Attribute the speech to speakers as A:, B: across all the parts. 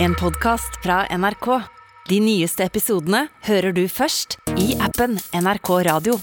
A: En podkast fra NRK. De nyeste episodene hører du først i appen NRK Radio.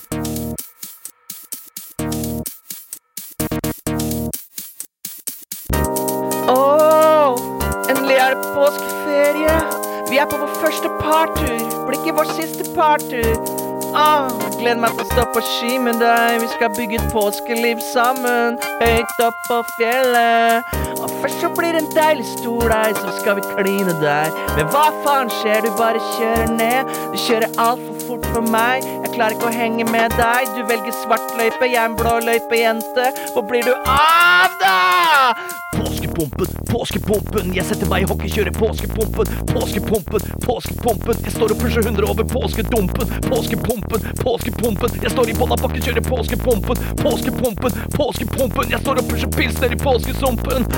B: Åh, endelig er det påskeferie. Vi er på vår første partur. Blir ikke vår siste partur. Åh, gleder meg til å stå på ski med deg. Vi skal bygge et påskeliv sammen. Høyt opp på fjellet. Og først så blir det en deilig stor deg, så skal vi kline der. Men hva faen skjer? Du bare kjører ned. Du kjører altfor fort for meg. Jeg klarer ikke å henge med deg. Du velger svart løype, jeg er en blå løypejente. Hvor blir du av, da? Påskepumpen, påskepumpen. Jeg setter meg i hockeykjøret, påskepumpen. Påskepumpen, påskepumpen. Jeg står og pusher 100 over påskedumpen. Påskepumpen, påskepumpen. Jeg står i bånn av bakken, kjører påskepumpen. Påskepumpen, påskepumpen. Jeg står og pusher pilsner i påskesumpen.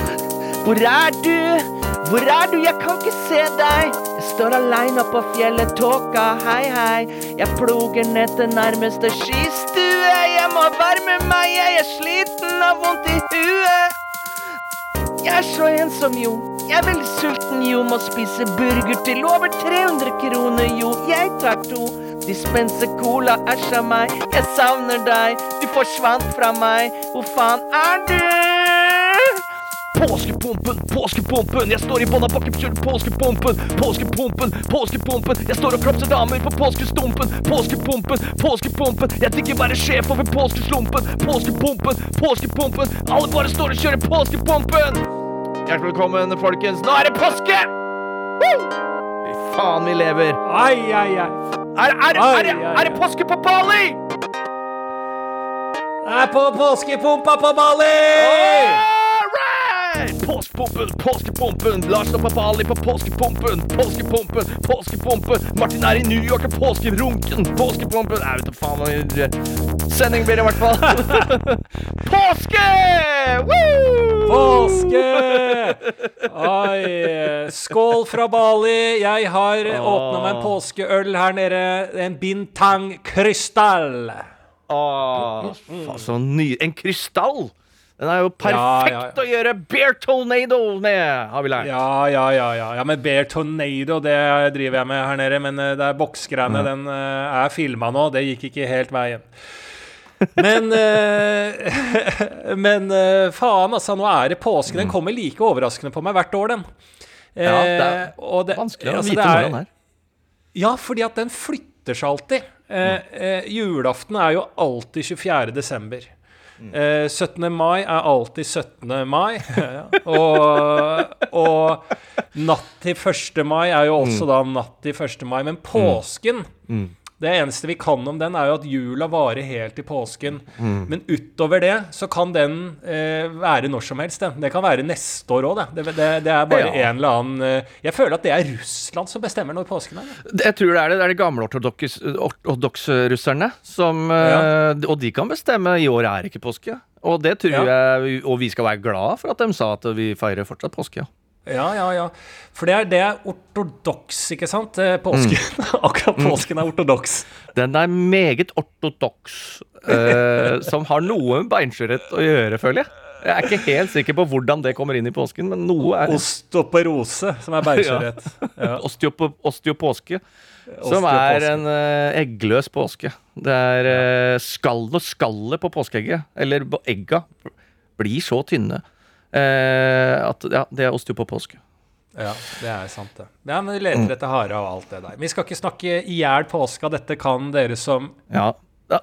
B: Hvor er du? Hvor er du? Jeg kan ikke se deg. Jeg står aleine på fjellet, tåka, hei, hei. Jeg ploger ned til nærmeste skistue. Jeg må varme meg, jeg er sliten og vondt i huet. Jeg er så ensom, jo. Jeg er veldig sulten, jo. Må spise burger til over 300 kroner, jo. Jeg tar to. Dispense cola, æsj av meg. Jeg savner deg. Du forsvant fra meg. Hvor faen er du? Påskepumpen, påskepumpen. Jeg står i bånn av bakken, kjører påskepumpen. Påskepumpen, påskepumpen. Jeg står og klapser damer på påskestumpen. Påskepumpen, påskepumpen. Jeg digger være sjef over påskeslumpen. Påskepumpen, påskepumpen. Alle bare står og kjører påskepumpen. Hjertelig velkommen, folkens. Nå er det påske! Fy faen, vi lever.
C: Ai, ai, ai.
B: Er, er, er, er, det- påske på Bali?
C: Det er på påskepumpa på Bali!
B: Alright! Påskepumpen, påskepumpen. Lars og Bali på påskepumpen. Påskepumpen, påskepumpen. Martin er i New York og påskerunken. Påskepumpen Jeg vet da faen hva Sending blir det i hvert fall. Påske! Woo!
C: Påske! Oi. Skål fra Bali. Jeg har åpna meg en påskeøl her nede. En Bintang Krystall.
B: Åh, faen, så ny En krystall! Den er jo perfekt
C: ja, ja.
B: å gjøre bear tornado med, har vi lært.
C: Ja, ja, ja, ja. ja men Bear Tornado det driver jeg med her nede. Men eh, det er boksgreiene, den uh, er filma nå. Det gikk ikke helt veien. Men uh, Men faen, altså. Nå er det påske. Den kommer like overraskende på meg hvert år, den.
B: Ja, det er
C: det-
B: Vanskelig å
C: altså,
B: vite når den er.
C: Ja, fordi at den flytter seg alltid. Eh, julaften er jo alltid 24. desember. Eh, 17. mai er alltid 17. mai. Og, og natt til 1. mai er jo også da natt til 1. mai. Men påsken Det eneste vi kan om den, er jo at jula varer helt til påsken. Men utover det så kan den eh, være når som helst. Den. Det kan være neste år òg, det. Det, det. Det er bare
B: Ja.
C: en eller annen eh, Jeg føler at det er Russland som bestemmer når påsken er. jeg.
B: Jeg tror det er det, det er de gamle ortodoks-russerne som eh, Og de kan bestemme i år er ikke påske. Og det tror
C: Ja.
B: jeg Og vi skal være glad for at de sa at vi feirer fortsatt påske. Ja.
C: Ja, ja, ja. For det er, det er ortodoks, ikke sant? Påsken. Påsken. Akkurat påsken er ortodoks.
B: Den er meget ortodoks, eh, som har noe med beinskjørhet å gjøre, føler jeg. Jeg er ikke helt sikker på hvordan det kommer inn i påsken, men noe er
C: Osteoporose, som er beinskjørhet. Ja.
B: Osteop osteopåske. Som er en eh, eggløs påske. Det er uh, skall og skallet på påskeegget, eller egga, blir så tynne eh, at ja, det er ostehjul på påske.
C: Ja, det er sant, det. Ja, men vi leter etter hare og alt det der. Vi skal ikke snakke i hjel påska. Dette kan dere som
B: Ja.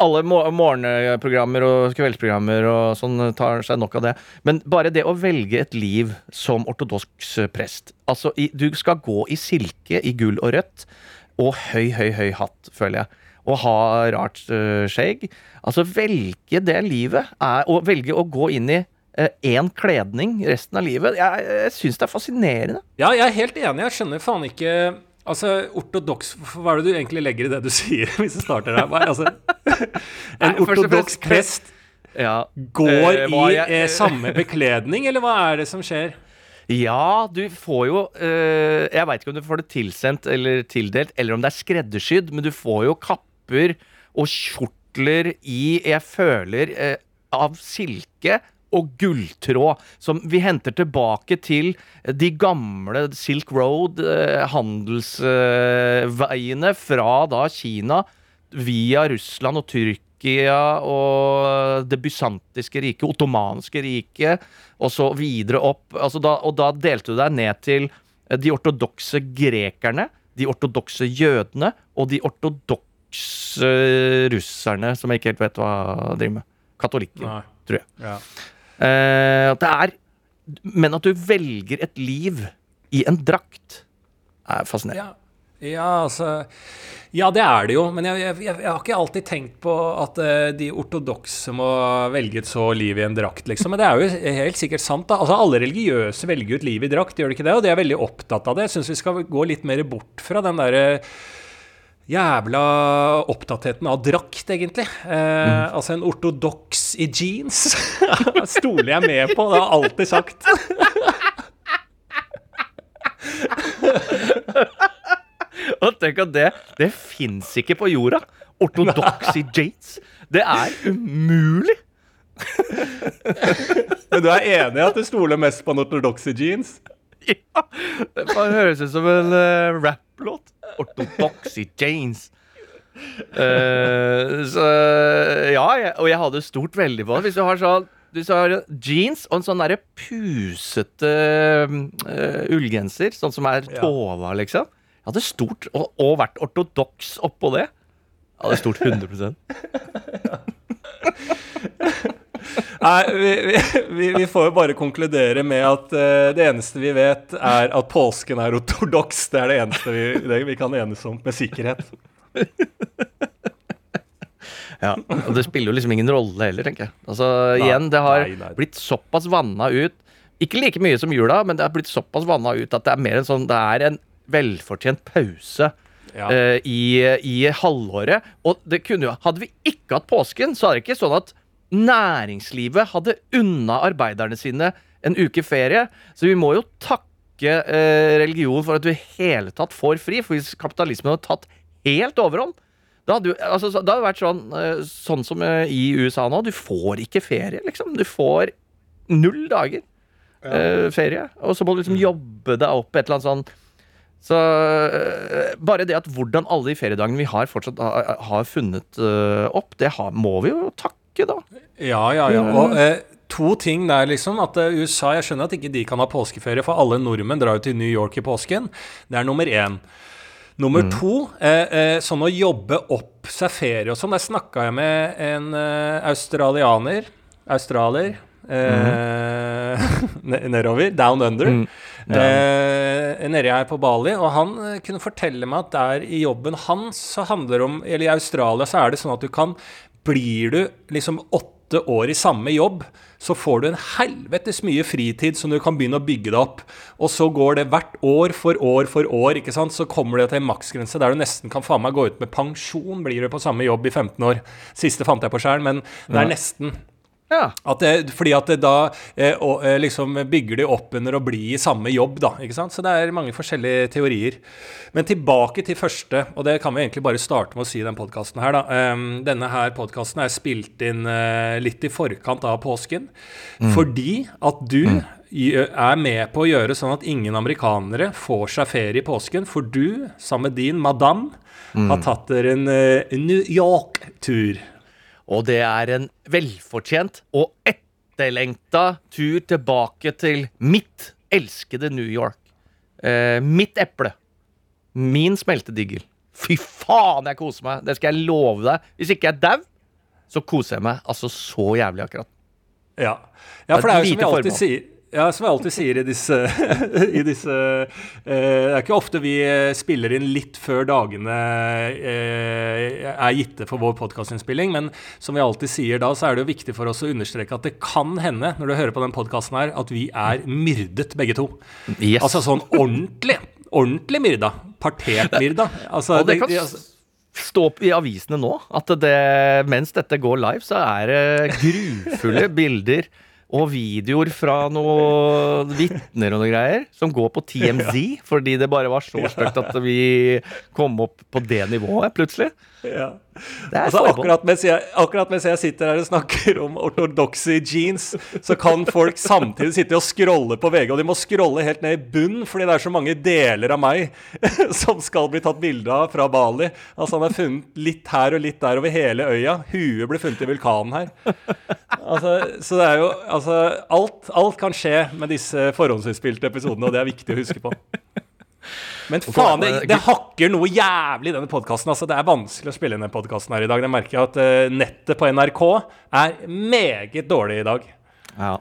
B: Alle mo- morgenprogrammer og kveldsprogrammer og sånn tar seg nok av det. Men bare det å velge et liv som ortodoks prest Altså, du skal gå i silke i gull og rødt, og høy, høy, høy hatt, føler jeg. Og ha rart uh, skjegg. Altså, velge det livet er og velge å gå inn i én kledning resten av livet. Jeg, jeg syns det er fascinerende.
C: Ja, jeg er helt enig. Jeg skjønner faen ikke Altså, ortodoks Hva er det du egentlig legger i det du sier, hvis du starter der? Altså, en ortodoks prest
B: Ja.
C: går
B: uh,
C: i
B: jeg-
C: uh, samme bekledning, eller hva er det som skjer?
B: Ja, du får jo uh, Jeg veit ikke om du får det tilsendt eller tildelt, eller om det er skreddersydd, men du får jo kapper og kjortler i Jeg føler eh, av silke og gulltråd, som vi henter tilbake til de gamle Silk Road, eh, handelsveiene fra da Kina via Russland og Tyrkia og det bysantiske riket, ottomanske riket, og så videre opp. Altså da, og da delte du deg ned til de ortodokse grekerne, de ortodokse jødene og de ortodokse russerne, som jeg ikke helt vet hva driver med. Katolikker,
C: Nei.
B: tror jeg.
C: Ja.
B: Eh, at det er Men at du velger et liv i en drakt, er fascinerende.
C: Ja. ja, altså Ja, det er det jo. Men jeg, jeg, jeg, har ikke alltid tenkt på at uh, de ortodokse må velge et så liv i en drakt, liksom. Men det er jo helt sikkert sant, da. Altså, alle religiøse velger jo et liv i drakt, gjør de ikke det? Og de er veldig opptatt av det. Jeg syns vi skal gå litt mer bort fra den derre Jævla opptattheten av drakt, egentlig. Eh, Altså en ortodoks i jeans stoler jeg med på. Det har jeg alltid sagt.
B: Og tenk at det, det fins ikke på jorda. Ortodoks i jeans. Det er umulig.
C: Men du er enig i at du stoler mest på en ortodoks i jeans?
B: Ja, det bare høres ut som en uh, rapplåt. Ortodoks i jeans. Eh, så ja, jeg, og jeg hadde stort veldig på det. Hvis du har sånn du har jeans og en sånn derre pusete uh, ullgenser, sånn som er
C: Ja.
B: Tova, liksom. Jeg hadde stort, og, og vært ortodoks oppå det. Jeg hadde stort 100
C: Nei, vi, vi, vi, får jo bare konkludere med at uh, det eneste vi vet, er at påsken er ortodoks. Det er det eneste vi, det vi kan enes om med sikkerhet.
B: Ja, og det spiller jo liksom ingen rolle heller, tenker jeg. Altså, igjen, det har
C: nei, nei.
B: blitt såpass vanna ut Ikke like mye som jula, men det har blitt såpass vanna ut at det er mer en sånn Det er en velfortjent pause
C: Ja.
B: eh, i, i halvåret. Og det kunne jo Hadde vi ikke hatt påsken, så er det ikke sånn at næringslivet hadde unna arbeiderne sine en uke ferie. Så vi må jo takke eh, religion for at du i hele tatt får fri. For hvis kapitalismen hadde tatt helt overhånd, da hadde, altså, det hadde vært sånn, eh, sånn som eh, i USA nå. Du får ikke ferie, liksom. Du får null dager eh, ferie. Og så må du liksom jobbe deg opp et eller annet sånn Så eh, bare det at hvordan alle de feriedagene vi har, fortsatt har, funnet opp, det har, må vi jo takke, da.
C: Ja, ja, ja. Og eh, to ting der, liksom. At eh, USA Jeg skjønner at ikke de kan ha påskeferie, for alle nordmenn drar jo til New York i påsken. Det er nummer én. Nummer to, eh, eh, sånn å jobbe opp seg ferie og sånn. Der snakka jeg med en eh, australianer. Australier. Eh, ne- nedover. Down under.
B: Mm.
C: Eh, nede her på Bali. Og han kunne fortelle meg at der i jobben hans så handler om Eller i Australia så er det sånn at du kan Blir du liksom åtte år i samme jobb, så får du en helvetes mye fritid som du kan begynne å bygge deg opp. Og så går det hvert år for år for år, ikke sant. Så kommer det til en maksgrense der du nesten kan faen meg gå ut med pensjon, blir du på samme jobb i 15 år. Siste fant jeg på sjøl, men det er nesten.
B: Ja.
C: At det, fordi at det da eh, og, eh, liksom bygger de opp under å bli i samme jobb, da. ikke sant? Så det er mange forskjellige teorier. Men tilbake til første, og det kan vi egentlig bare starte med å si i den podkasten her, da. Um, denne her podkasten er spilt inn uh, litt i forkant av påsken. Fordi at du mm. er med på å gjøre sånn at ingen amerikanere får seg ferie i påsken. For du, sammen med din madam, har tatt dere en uh, New York-tur.
B: Og det er en velfortjent og etterlengta tur tilbake til mitt elskede New York. Eh, mitt eple. Min smeltedigel. Fy faen, jeg koser meg! Det skal jeg love deg. Hvis ikke jeg dau, så koser jeg meg altså så jævlig akkurat.
C: Ja, ja for det er jo som vi alltid
B: formål.
C: sier ja, som jeg alltid sier i disse, i disse eh, Det er ikke ofte vi eh, spiller inn litt før dagene eh, er gitte for vår podkastinnspilling, men som vi alltid sier da, så er det jo viktig for oss å understreke at det kan hende, når du hører på den podkasten her, at vi er myrdet begge to.
B: Yes.
C: Altså sånn ordentlig. Ordentlig myrda. Partert myrda. Altså,
B: og det kan
C: altså-
B: stå i avisene nå at det, mens dette går live, så er det grufulle bilder og videoer fra noen vitner og noe greier som går på TMZ, fordi det bare var så stygt at vi kom opp på det nivået plutselig.
C: Ja. Altså, akkurat, mens jeg, akkurat mens jeg sitter her og snakker om ortodokse jeans, så kan folk samtidig sitte og scrolle på VG, og de må scrolle helt ned i bunn, fordi det er så mange deler av meg som skal bli tatt bilde av fra Bali. Altså Han er funnet litt her og litt der over hele øya. Huet ble funnet i vulkanen her. Altså, så det er jo Altså, alt, alt kan skje med disse forhåndsutspilte episodene, og det er viktig å huske på. Men faen, det, det hakker noe jævlig i denne podkasten. Altså, det er vanskelig å spille inn den podkasten her i dag. Det merker jeg at eh, nettet på NRK er meget dårlig i dag.
B: Ja.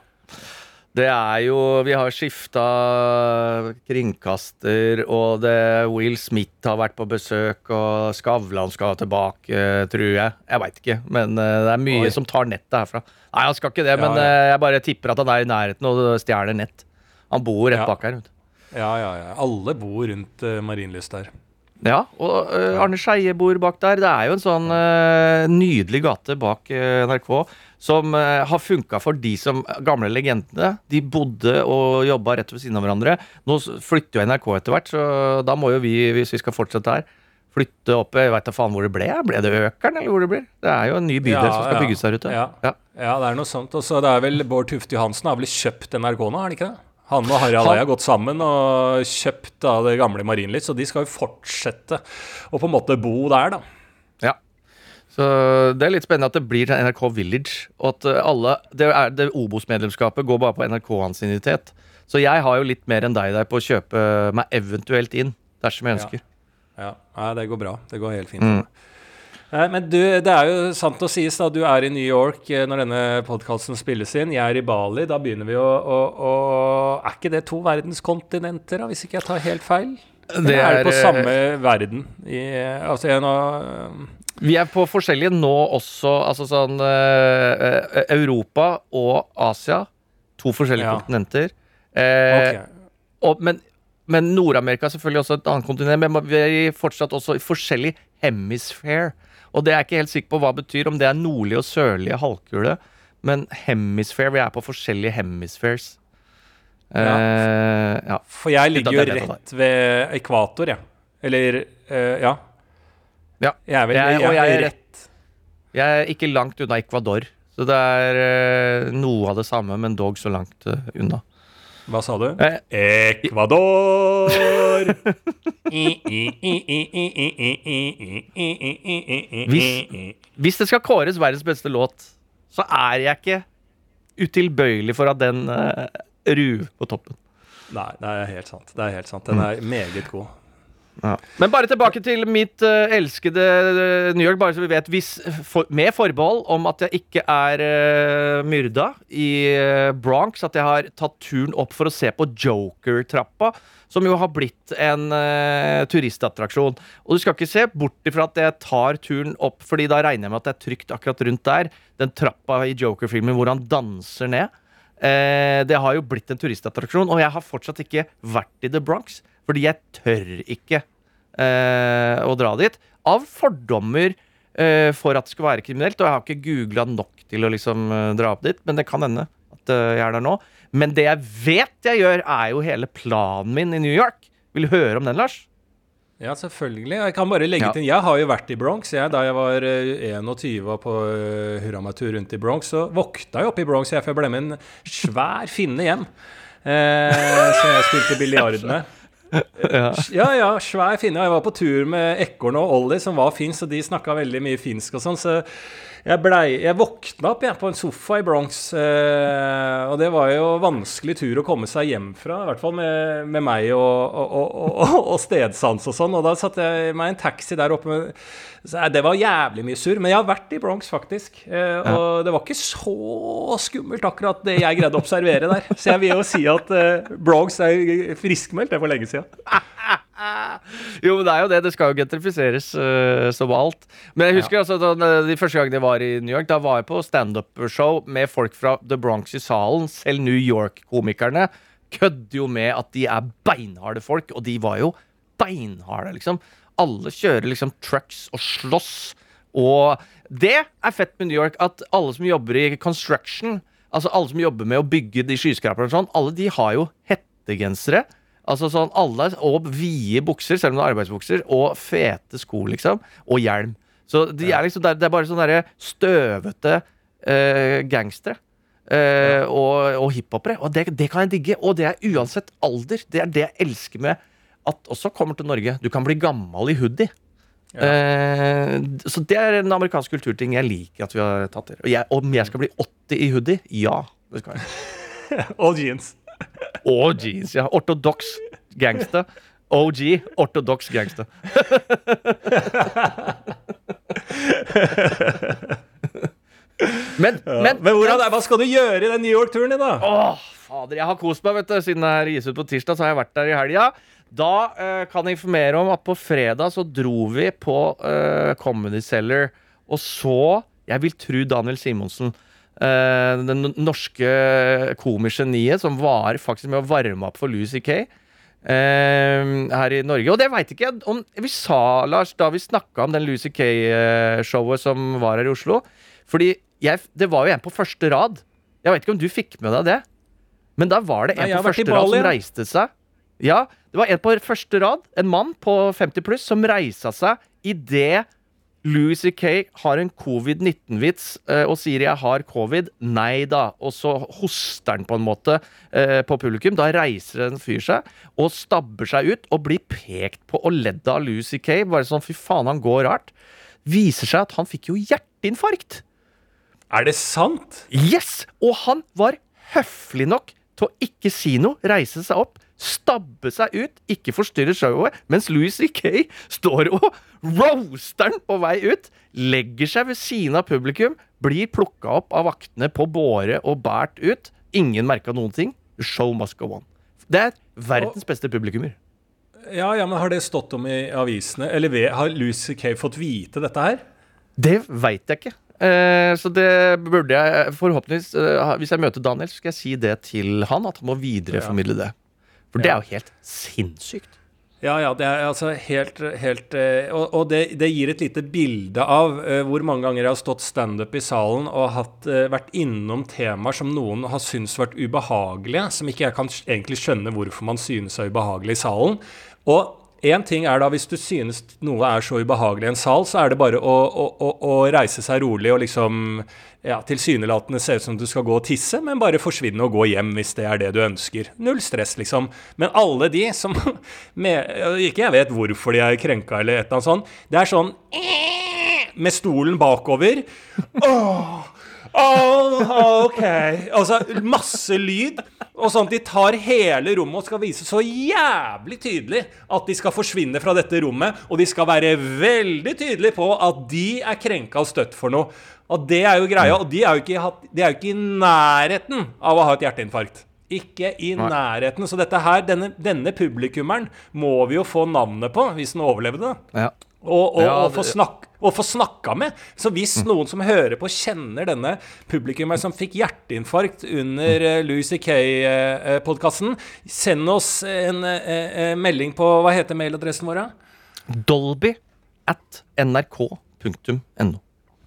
B: Det er jo Vi har skifta kringkaster, og det, Will Smith har vært på besøk, og Skavlan skal tilbake, tror jeg. Jeg veit ikke, men eh, det er mye
C: Oi.
B: som tar nettet herfra. Nei, han skal ikke det,
C: Ja,
B: men
C: ja.
B: eh, jeg bare tipper at han er i nærheten og stjeler nett. Han bor rett
C: Ja.
B: bak her. vet.
C: Ja, ja, ja. Alle bor rundt uh, Marienlyst der.
B: Ja, og uh, Arne Skeie bor bak der. Det er jo en sånn uh, nydelig gate bak uh, NRK som har funka for de som gamle legendene. De bodde og jobba rett ved siden av hverandre. Nå flytter jo NRK etter hvert, så da må jo vi, hvis vi skal fortsette her, flytte opp Jeg veit da faen hvor det ble. Ble det Økeren, eller hvor det blir? Det er jo en ny bydel
C: Ja,
B: som skal
C: ja.
B: bygges der ute.
C: Ja.
B: Ja.
C: Det er noe sånt. Og så det er vel Bård Tufte Johansen har vel kjøpt NRK nå, har han ikke det? Han og Harald Eia har gått sammen og kjøpt da det gamle Marienlyst, så de skal jo fortsette å på en måte bo der, da.
B: Ja. Så det er litt spennende at det blir NRK Village. Og at eh, alle Det, er- det Obos-medlemskapet går bare på NRK-ansiennitet. Så jeg har jo litt mer enn deg der på å kjøpe meg eventuelt inn, dersom jeg
C: Ja.
B: ønsker.
C: Ja, Nei, det går bra. Det går helt fint.
B: Mm.
C: Nei, men du, det er jo sant å sies da, du er i New York eh, når denne podkasten spilles inn. Jeg er i Bali. Da begynner vi å, å, å Er ikke det to verdenskontinenter, da, hvis ikke jeg tar helt feil? Det er, det på
B: eh,
C: samme verden? I, altså, en av
B: Vi er på forskjellige nå også, altså sånn eh, eh, Europa og Asia. To forskjellige
C: Ja.
B: kontinenter. Eh,
C: okay.
B: og, men men Nord-Amerika er selvfølgelig også et annet kontinent. Men vi er fortsatt også i forskjellig hemisphere. Og det er jeg ikke helt sikker på hva det betyr, om det er nordlige og sørlige halvkule. Men hemisphere, vi er på forskjellige hemispheres. Eh, ja.
C: For jeg ligger jo rett ved ekvator, jeg. Eller uh, ja.
B: Ja.
C: Jeg er vel
B: Jeg-
C: jeg,
B: jeg
C: er rett
B: Jeg er ikke langt unna Ecuador. Så det er uh, noe av det samme, men dog så langt unna.
C: Hva sa du?
B: Eh,
C: Ecuador!
B: Hvis- Hvis det skal kåres verdens beste låt, så er jeg ikke utilbøyelig for at den uh, ruver på toppen.
C: Nei, det er helt sant. Det er helt sant. Den er meget god.
B: Men bare tilbake til mitt uh, elskede eh, New York, bare så vi vet. Hvis, for, med forbehold om at jeg ikke er uh, myrda i uh, Bronx. At jeg har tatt turen opp for å se på Joker-trappa, som jo har blitt en turistattraksjon. Og du skal ikke se bort ifra at jeg tar turen opp, Fordi da regner jeg med at det er trygt akkurat rundt der. Den trappa i Joker-filmen hvor han danser ned. Det har jo blitt en turistattraksjon, og jeg har fortsatt ikke vært i The Bronx. Fordi jeg tør ikke eh, å dra dit. Av fordommer eh, for at det skal være kriminelt. Og jeg har ikke googla nok til å liksom eh, dra opp dit, men det kan hende at eh, jeg er der nå. Men det jeg vet jeg gjør, er jo hele planen min i New York. Vil du høre om den, Lars?
C: Ja, selvfølgelig. Jeg kan bare legge
B: Ja.
C: til Jeg har jo vært i Bronx. Jeg, da jeg var eh, 21 og på uh, hurramatur rundt i Bronx, så vokta jeg oppe i Bronx jeg, for jeg ble med en svær finne hjem. Eh, som jeg spilte biljard med. Ja, ja, svær finne. Jeg var på tur med Ekorn og Ollie, som var finsk, og de snakka veldig mye finsk og sånn, så jeg, blei- jeg våkna opp jeg, på en sofa i Bronx, eh, og det var jo vanskelig tur å komme seg hjem fra, i hvert fall med, med meg og, og, og, og, stedsans og sånn. Og da satte jeg meg i en taxi der oppe med så eh, Det var jævlig mye surr. Men jeg har vært i Bronx, faktisk. Eh, og det var ikke så skummelt, akkurat det jeg greide å observere der. Så jeg vil jo si at eh, Bronx er friskmeldt, det er for lenge siden.
B: Jo, men det er jo det. Det skal jo gentrifiseres uh, som alt. Men jeg husker altså da, de første gangene jeg var i New York, da var jeg på standup-show med folk fra The Bronx i salen. Selv New York-komikerne kødder jo med at de er beinharde folk, og de var jo beinharde, liksom. Alle kjører liksom trucks og slåss. Og det er fett med New York, at alle som jobber i construction, altså alle som jobber med å bygge de skyskraperne og sånn, alle de har jo hettegensere. Altså sånn alle Og vide bukser, selv om det er arbeidsbukser, og fete sko, liksom. Og hjelm. Så de er liksom, det er, bare sånne støvete uh, gangstere. eh, og, og hiphopere. Og det, det kan jeg digge. Og det er uansett alder. Det er det jeg elsker med at også kommer til Norge. Du kan bli gammel i hoodie. Eh, så det er en amerikansk kulturting jeg liker at vi har tatt til. Og jeg, om jeg skal bli 80 i hoodie? Ja. Det skal jeg.
C: Og jeans.
B: Og jeans, ja. Ortodoks gangster. OG. Ortodoks gangster. men, men,
C: Men hvordan, hva skal du gjøre i den New York-turen din, da?
B: Åh, fader, jeg har kost meg, vet du. Siden jeg gis ut på tirsdag, så har jeg vært der i helga. Da eh, kan jeg informere om at på fredag så dro vi på eh, Comedy Cellar og så Jeg vil tro Daniel Simonsen. Eh, det n- norske komisgeniet som var faktisk med å varme opp for Lucy Kay. Uh, her i Norge. Og det veit ikke jeg om Vi sa, Lars, da vi snakka om den Lucy Kay-showet som var her i Oslo Fordi jeg, det var jo en på første rad. Jeg veit ikke om du fikk med deg det? Men da var det en
C: Nei,
B: på første rad som reiste seg. Ja, det var en på første rad, en mann på 50 pluss, som reisa seg idet Louis C.K. har en covid-19-vits eh, og sier 'jeg har covid'. Nei da. Og så hoster han på en måte eh, på publikum. Da reiser en fyr seg og stabber seg ut og blir pekt på og ledd av Louis C.K. Bare sånn 'fy faen, han går rart'. Viser seg at han fikk jo hjerteinfarkt.
C: Er det sant?
B: Yes! Og han var høflig nok til å ikke si noe, reise seg opp, stabbe seg ut, ikke forstyrre showet, mens Louis C.K. står og roaster den på vei ut, legger seg ved siden av publikum, blir plukka opp av vaktene på båre og båret ut. Ingen merka noen ting. Show must go on. Det er verdens beste publikummer.
C: Ja, ja, men Har det stått om i avisene? Eller har Lucy Kay fått vite dette her?
B: Det veit jeg ikke. Eh, så det burde jeg forhåpentligvis eh, Hvis jeg møter Daniel, så skal jeg si det til han. At han må videreformidle det. For det er jo helt sinnssykt.
C: Ja, ja, det er altså helt, helt eh, Og, og det, det gir et lite bilde av uh, hvor mange ganger jeg har stått standup i salen og hatt, uh, vært innom temaer som noen har syntes vært ubehagelige, som ikke jeg kan egentlig skjønne hvorfor man synes er ubehagelig i salen. Og Én ting er da hvis du synes noe er så ubehagelig i en sal, så er det bare å, å, å, å reise seg rolig og liksom ja, tilsynelatende se ut som du skal gå og tisse, men bare forsvinne og gå hjem hvis det er det du ønsker. Null stress, liksom. Men alle de som med, Ikke jeg vet hvorfor de er krenka eller et eller annet sånt. Det er sånn med stolen bakover. Åh, åh, ok. Altså masse lyd. Og sånn at de tar hele rommet og skal vise så jævlig tydelig at de skal forsvinne fra dette rommet. Og de skal være veldig tydelige på at de er krenka og støtt for noe. Og det er jo greia. Og de er jo ikke, de er jo ikke i nærheten av å ha et hjerteinfarkt. Ikke i nærheten. Så dette her, denne, denne publikummeren må vi jo få navnet på hvis den overlevde.
B: Ja.
C: Og, og,
B: Ja,
C: og, få
B: det-
C: og få snakka med. Så hvis noen som hører på, kjenner denne publikummeren som fikk hjerteinfarkt under uh, Louis Kay-podkasten, send oss en eh, eh, melding på Hva heter mailadressen vår?
B: Dolby at nrk.no.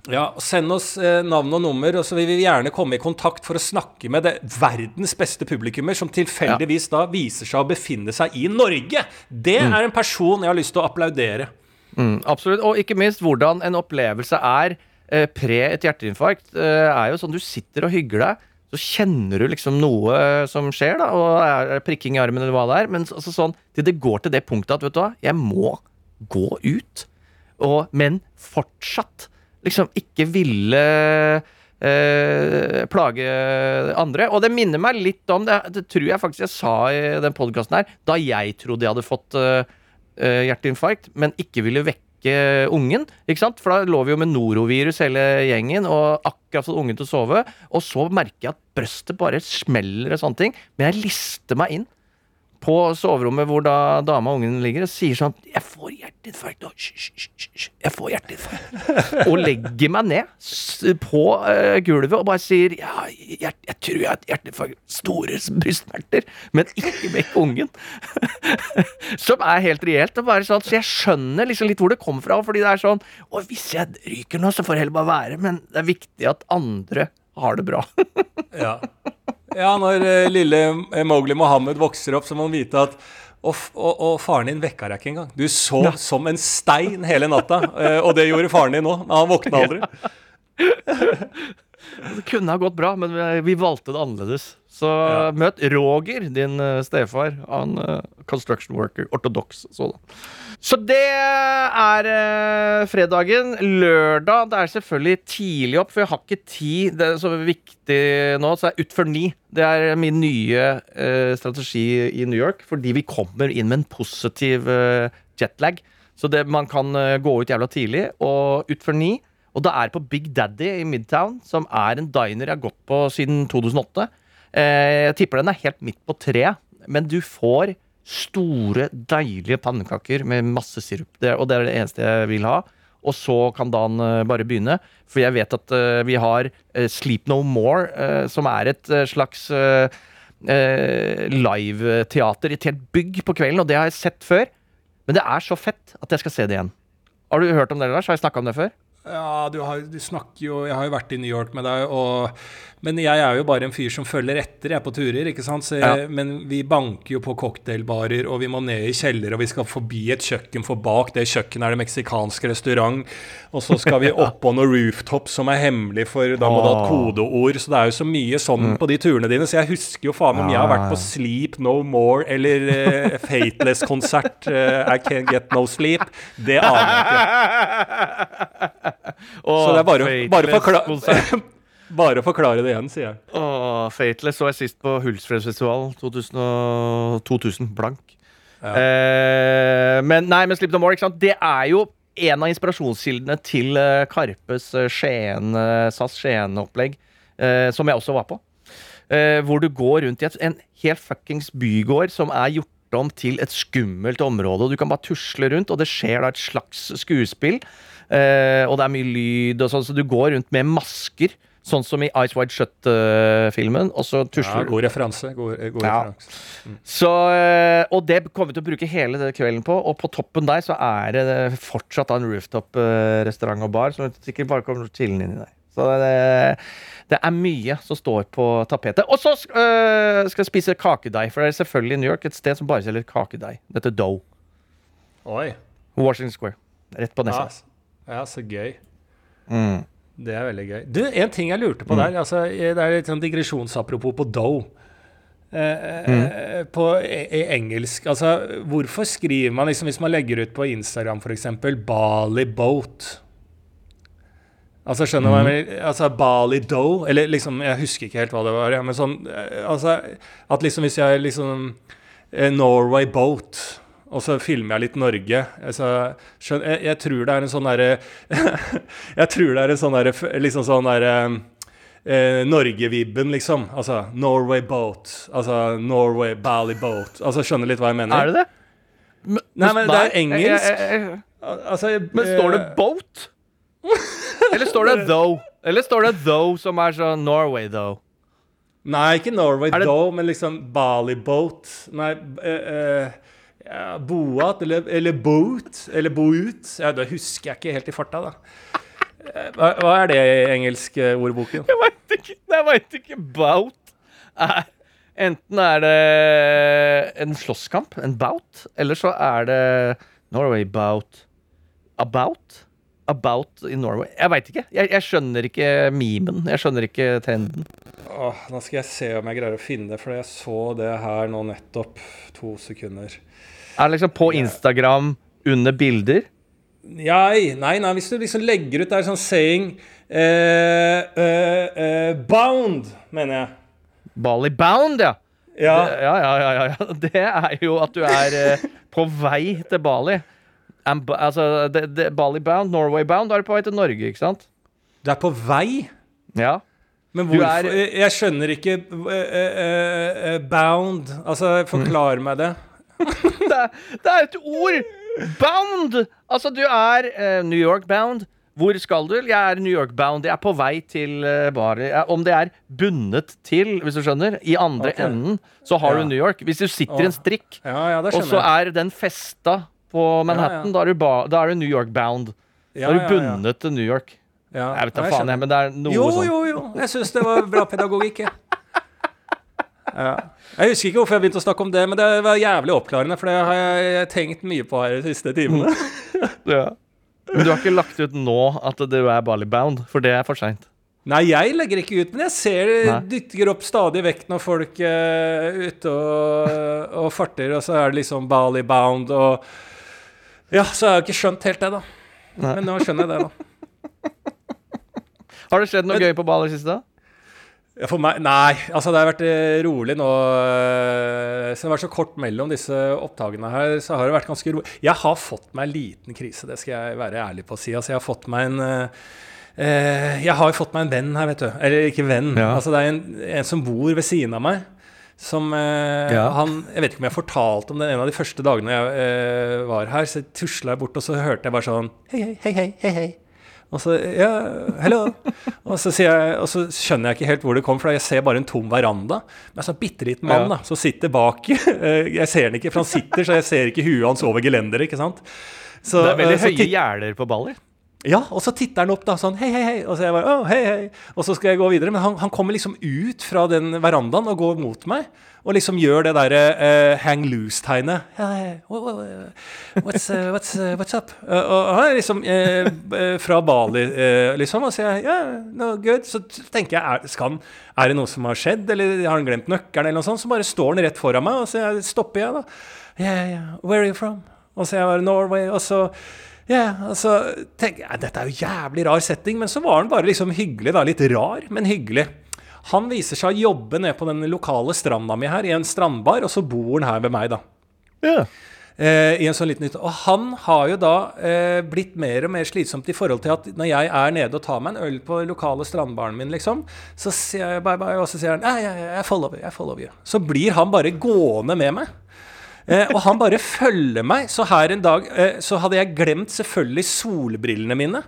C: Ja, Send oss eh, navn og nummer, og så vil vi gjerne komme i kontakt for å snakke med det verdens beste publikummer, som tilfeldigvis da viser seg å befinne seg i Norge. Det er en person jeg har lyst til å applaudere.
B: Mm, absolutt. Og ikke minst hvordan en opplevelse er eh, pre et hjerteinfarkt. Eh, er jo sånn du sitter og hygger deg, så kjenner du liksom noe som skjer, da, og er prikking i armen eller hva det er. Men altså sånn, til det går til det punktet at vet du hva, jeg må gå ut. Og, men fortsatt liksom ikke ville eh, plage andre. Og det minner meg litt om det, det tror jeg faktisk jeg sa i den podkasten her, da jeg trodde jeg hadde fått eh, eh, hjerteinfarkt, men ikke ville vekke ungen. ikke sant? For da lå vi jo med norovirus hele gjengen og akkurat fått ungen til å sove. Og så merker jeg at brøstet bare smeller og sånne ting. Men jeg lister meg inn på soverommet hvor da dama og ungen ligger og sier sånn 'Jeg får hjerteinfarkt nå. Jeg får hjerteinfarkt.' og legger meg ned på uh, gulvet og bare sier 'Ja, hjert, jeg tror jeg har et hjerteinfarkt. Store brystsmerter, men ikke vekk ungen'. Som er helt reelt. Sånn, så jeg skjønner liksom litt hvor det kommer fra. Fordi det er sånn Og hvis jeg ryker nå, så får det heller bare være. Men det er viktig at andre har det bra.
C: Ja. ja, når uh, lille Mowgli Mohammed vokser opp, så må han vite at Og, og, og faren din vekka deg ikke engang. Du sov som en stein hele natta. eh, og det gjorde faren din òg. Han våkna aldri.
B: Det kunne ha gått bra, men vi, valgte det annerledes. Så
C: Ja.
B: møt Roger, din eh, stefar. Han eh, construction worker, ortodoks sådan. Så det er eh, fredagen. Lørdag det er selvfølgelig tidlig opp, for jeg har ikke tid. Det er så viktig nå, så er utfor ni. Det er min nye strategi i New York, fordi vi kommer inn med en positiv jetlag. Så det, man kan gå ut jævla tidlig, og utfor ni. Og da er det på Big Daddy i Midtown, som er en diner jeg har gått på siden 2008. Eh, jeg tipper den er helt midt på treet, men du får store, deilige pannekaker med masse sirup. Det, og det er det eneste jeg vil ha. Og så kan dagen eh, bare begynne. For jeg vet at eh, vi har Sleep No More, som er et slags live-teater i et helt bygg på kvelden, og det har jeg sett før. Men det er så fett at jeg skal se det igjen. Har du hørt om det, Lars? Har jeg snakka om det før?
C: Ja, du, har, du snakker jo Jeg har jo vært i New York med deg, og, men jeg er jo bare en fyr som følger etter jeg på turer. ikke sant? Så
B: Ja.
C: Men vi banker jo på cocktailbarer, og vi må ned i kjeller, og vi skal forbi et kjøkken, for bak det kjøkkenet er det meksikansk restaurant. Og så skal vi opp på noe rooftop som er hemmelig, for da må du ha et kodeord. Så det er jo så mye sånn på de turene dine. Så jeg husker jo faen om jeg har vært på Sleep No More eller uh, Fateless-konsert, uh, I Can't Get No Sleep. Det aner jeg ikke. Så det er bare, bare, forkla bare forklare det igjen, sier jeg.
B: Åh, Fateless så jeg sist på Hulsfredsfestivalen 2000, 2000 blank.
C: Ja.
B: Eh, men nei, men Slip No More, ikke sant? det er jo en av inspirasjonskildene til eh, Karpes eh, Skien, eh, SAS Skien-opplegg, eh, som jeg også var på. Eh, hvor du går rundt i et, en helt fuckings bygård som er gjort om til et skummelt område. og Du kan bare tusle rundt, og det skjer da et slags skuespill. Eh, og det er mye lyd, og sånn, så du går rundt med masker. Sånn som i Ice Wide Shut-filmen. og så tusler du
C: god referanse. God, god
B: Ja.
C: referanse.
B: så, eh, og det kommer vi til å bruke hele kvelden på. Og på toppen der så er det fortsatt en rooftop-restaurant og bar som sikkert bare kommer chillende inn i der. Så det, det er mye som står på tapetet. Og så eh, skal jeg spise kakedeig, for det er selvfølgelig i New York et sted som bare selger kakedeig. Dette Dough.
C: Oi.
B: Washington Square. Rett på
C: Ja,
B: nesa.
C: s- ja, så gøy.
B: Mm.
C: Det er veldig gøy. Du, en ting jeg lurte på der. Altså, det er litt sånn digresjonsapropos på Doe. Eh, mm. på e i engelsk Altså, hvorfor skriver man liksom Hvis man legger ut på Instagram f.eks. Bali Boat Altså, skjønner du jeg mener? Altså, Bali Doe Eller liksom Jeg husker ikke helt hva det var. Ja, men sånn eh, Altså, at liksom hvis jeg liksom eh, Norway Boat og så filmer jeg litt Norge. Altså, skjøn, jeg, jeg tror det er en sånn derre Jeg tror det er en sånn derre Liksom sånn derre eh, Norge-vibben, liksom. Altså Norway Boat. Altså Norway Bali Boat. Altså Skjønner litt hva jeg mener?
B: Er det det?
C: Nei, men det er engelsk.
B: jeg- jeg- jeg-
C: Altså,
B: Men står det
C: eh,
B: boat? Eller står det though? Eller står det though, som er sånn Norway, though?
C: Nei, ikke Norway though, men liksom Bali Boat. Nei, eh, eh, ja, Boat eller, eller Boat eller Boot. Ja, det husker jeg ikke helt i farta, da. Eh, Hva, hva er det i engelsk eh?
B: Jeg veit ikke. Jeg vet ikke. Bout er Enten er det en slåsskamp, en bout, eller så er det Norway bout. About? About in Norway. Jeg veit ikke. Jeg, jeg skjønner ikke memen. Jeg skjønner ikke trenden.
C: Åh, nå skal jeg se om jeg greier å finne det, for jeg så det her nå nettopp. To sekunder.
B: Er det liksom på Instagram under bilder?
C: Nei, nei, nei, hvis du liksom legger ut der sånn saying eh, eh, eh, Bound, mener jeg.
B: Bali bound, ja.
C: Ja.
B: Det, ja, ja, ja, ja. Det er jo at du er eh, på vei til Bali. Amb altså, det, det, Bali bound, Norway bound, da er du på vei til Norge, ikke sant?
C: Du er på vei?
B: Ja.
C: Men hvorfor
B: er-
C: jeg, skjønner ikke uh, uh, uh, Bound. Altså, forklar meg det.
B: Det er, det er et ord! Bound! Altså, du er uh, New York bound. Hvor skal du? Jeg er New York bound. Jeg er på vei til uh, Bali. Om det er bundet til, hvis du skjønner, i andre
C: okay.
B: enden, så har
C: Ja.
B: du New York. Hvis du sitter i en strikk,
C: Ja,
B: og så er den festa på Manhattan. Da, er du da er du New York bound.
C: Ja,
B: Da er du bundet til New York.
C: Ja,
B: Jeg vet da faen, jeg, men det er noe
C: Jo,
B: sånn.
C: jo, jo. Jeg syns det var bra pedagogikk, jeg. Ja. Jeg husker ikke hvorfor jeg begynte å snakke om det, men det var jævlig oppklarende, for det har jeg tenkt mye på her de siste timene.
B: Ja. Men du har ikke lagt ut nå at du er Bali-bound, for det er for seint.
C: Nei, jeg legger ikke ut, men jeg ser det dytter opp stadig vekk når folk er ute og, og farter, og så er det liksom Bali bound og Ja, så har jeg ikke skjønt helt det, da.
B: Nei.
C: Men nå skjønner jeg det, da.
B: Har det skjedd noe
C: Men-
B: gøy på Bali siste?
C: For meg Nei, altså det har vært eh, rolig nå. Siden Så det har vært så kort mellom disse opptakene her, så har det vært ganske rolig. Jeg har fått meg en liten krise, det skal jeg være ærlig på å si. Altså, jeg har fått meg en eh, eh, Jeg har fått meg en venn her, vet du. Eller ikke venn.
B: Ja.
C: Altså, det er en, en som bor ved siden av meg. Som eh,
B: Ja.
C: han Jeg vet ikke om jeg fortalte om det en av de første dagene jeg eh, var her. Så tusla jeg bort, og så hørte jeg bare sånn hei, hei, hei, hei, hei. Og så Ja, hello. og, så jeg, og så skjønner jeg ikke helt hvor det kom fra. Jeg ser bare en tom veranda med en sånn bitte liten mann da, som sitter bak. Jeg ser han ikke, for han sitter, så jeg ser ikke huet hans over gelenderet. ikke sant? Så,
B: Det er veldig
C: eh, så
B: høye gjerder på Bali.
C: Ja, og så titter han opp da, sånn hei, hei, hei. Og så jeg bare, å, hei, hei. Og så skal jeg gå videre. Men han, han kommer liksom ut fra den verandaen og går mot meg. Og liksom gjør det derre uh, hang loose-tegnet. Hey, wha- wha- what's, uh, what's, uh, what's up? Og han er liksom fra Bali, liksom. Og så jeg ja, no good. Så tenker jeg, er, skal han, er det noe som har skjedd? Eller har han glemt nøkkelen? eller noe sånt? Så bare står han rett foran meg, og så stopper jeg, da. Yeah, yeah, where are you from? Og så jeg bare Norway. Og så ja, altså tenk, ja, Dette er jo jævlig rar setting, men så var han bare liksom hyggelig. da, Litt rar, men hyggelig. Han viser seg å jobbe ned på den lokale stranda mi her, i en strandbar, og så bor han her ved meg, da.
B: Ja.
C: Eh, I en sånn liten hytte. Og han har jo da eh, blitt mer og mer slitsomt i forhold til at når jeg er nede og tar meg en øl på lokale strandbaren min, liksom, så sier jeg bye bye, og så sier han ja, ja, ja, jeg follower you, jeg follow you. Så blir han bare gående med meg. Eh, og han bare følger meg. Så her en dag eh, så hadde jeg glemt selvfølgelig solbrillene mine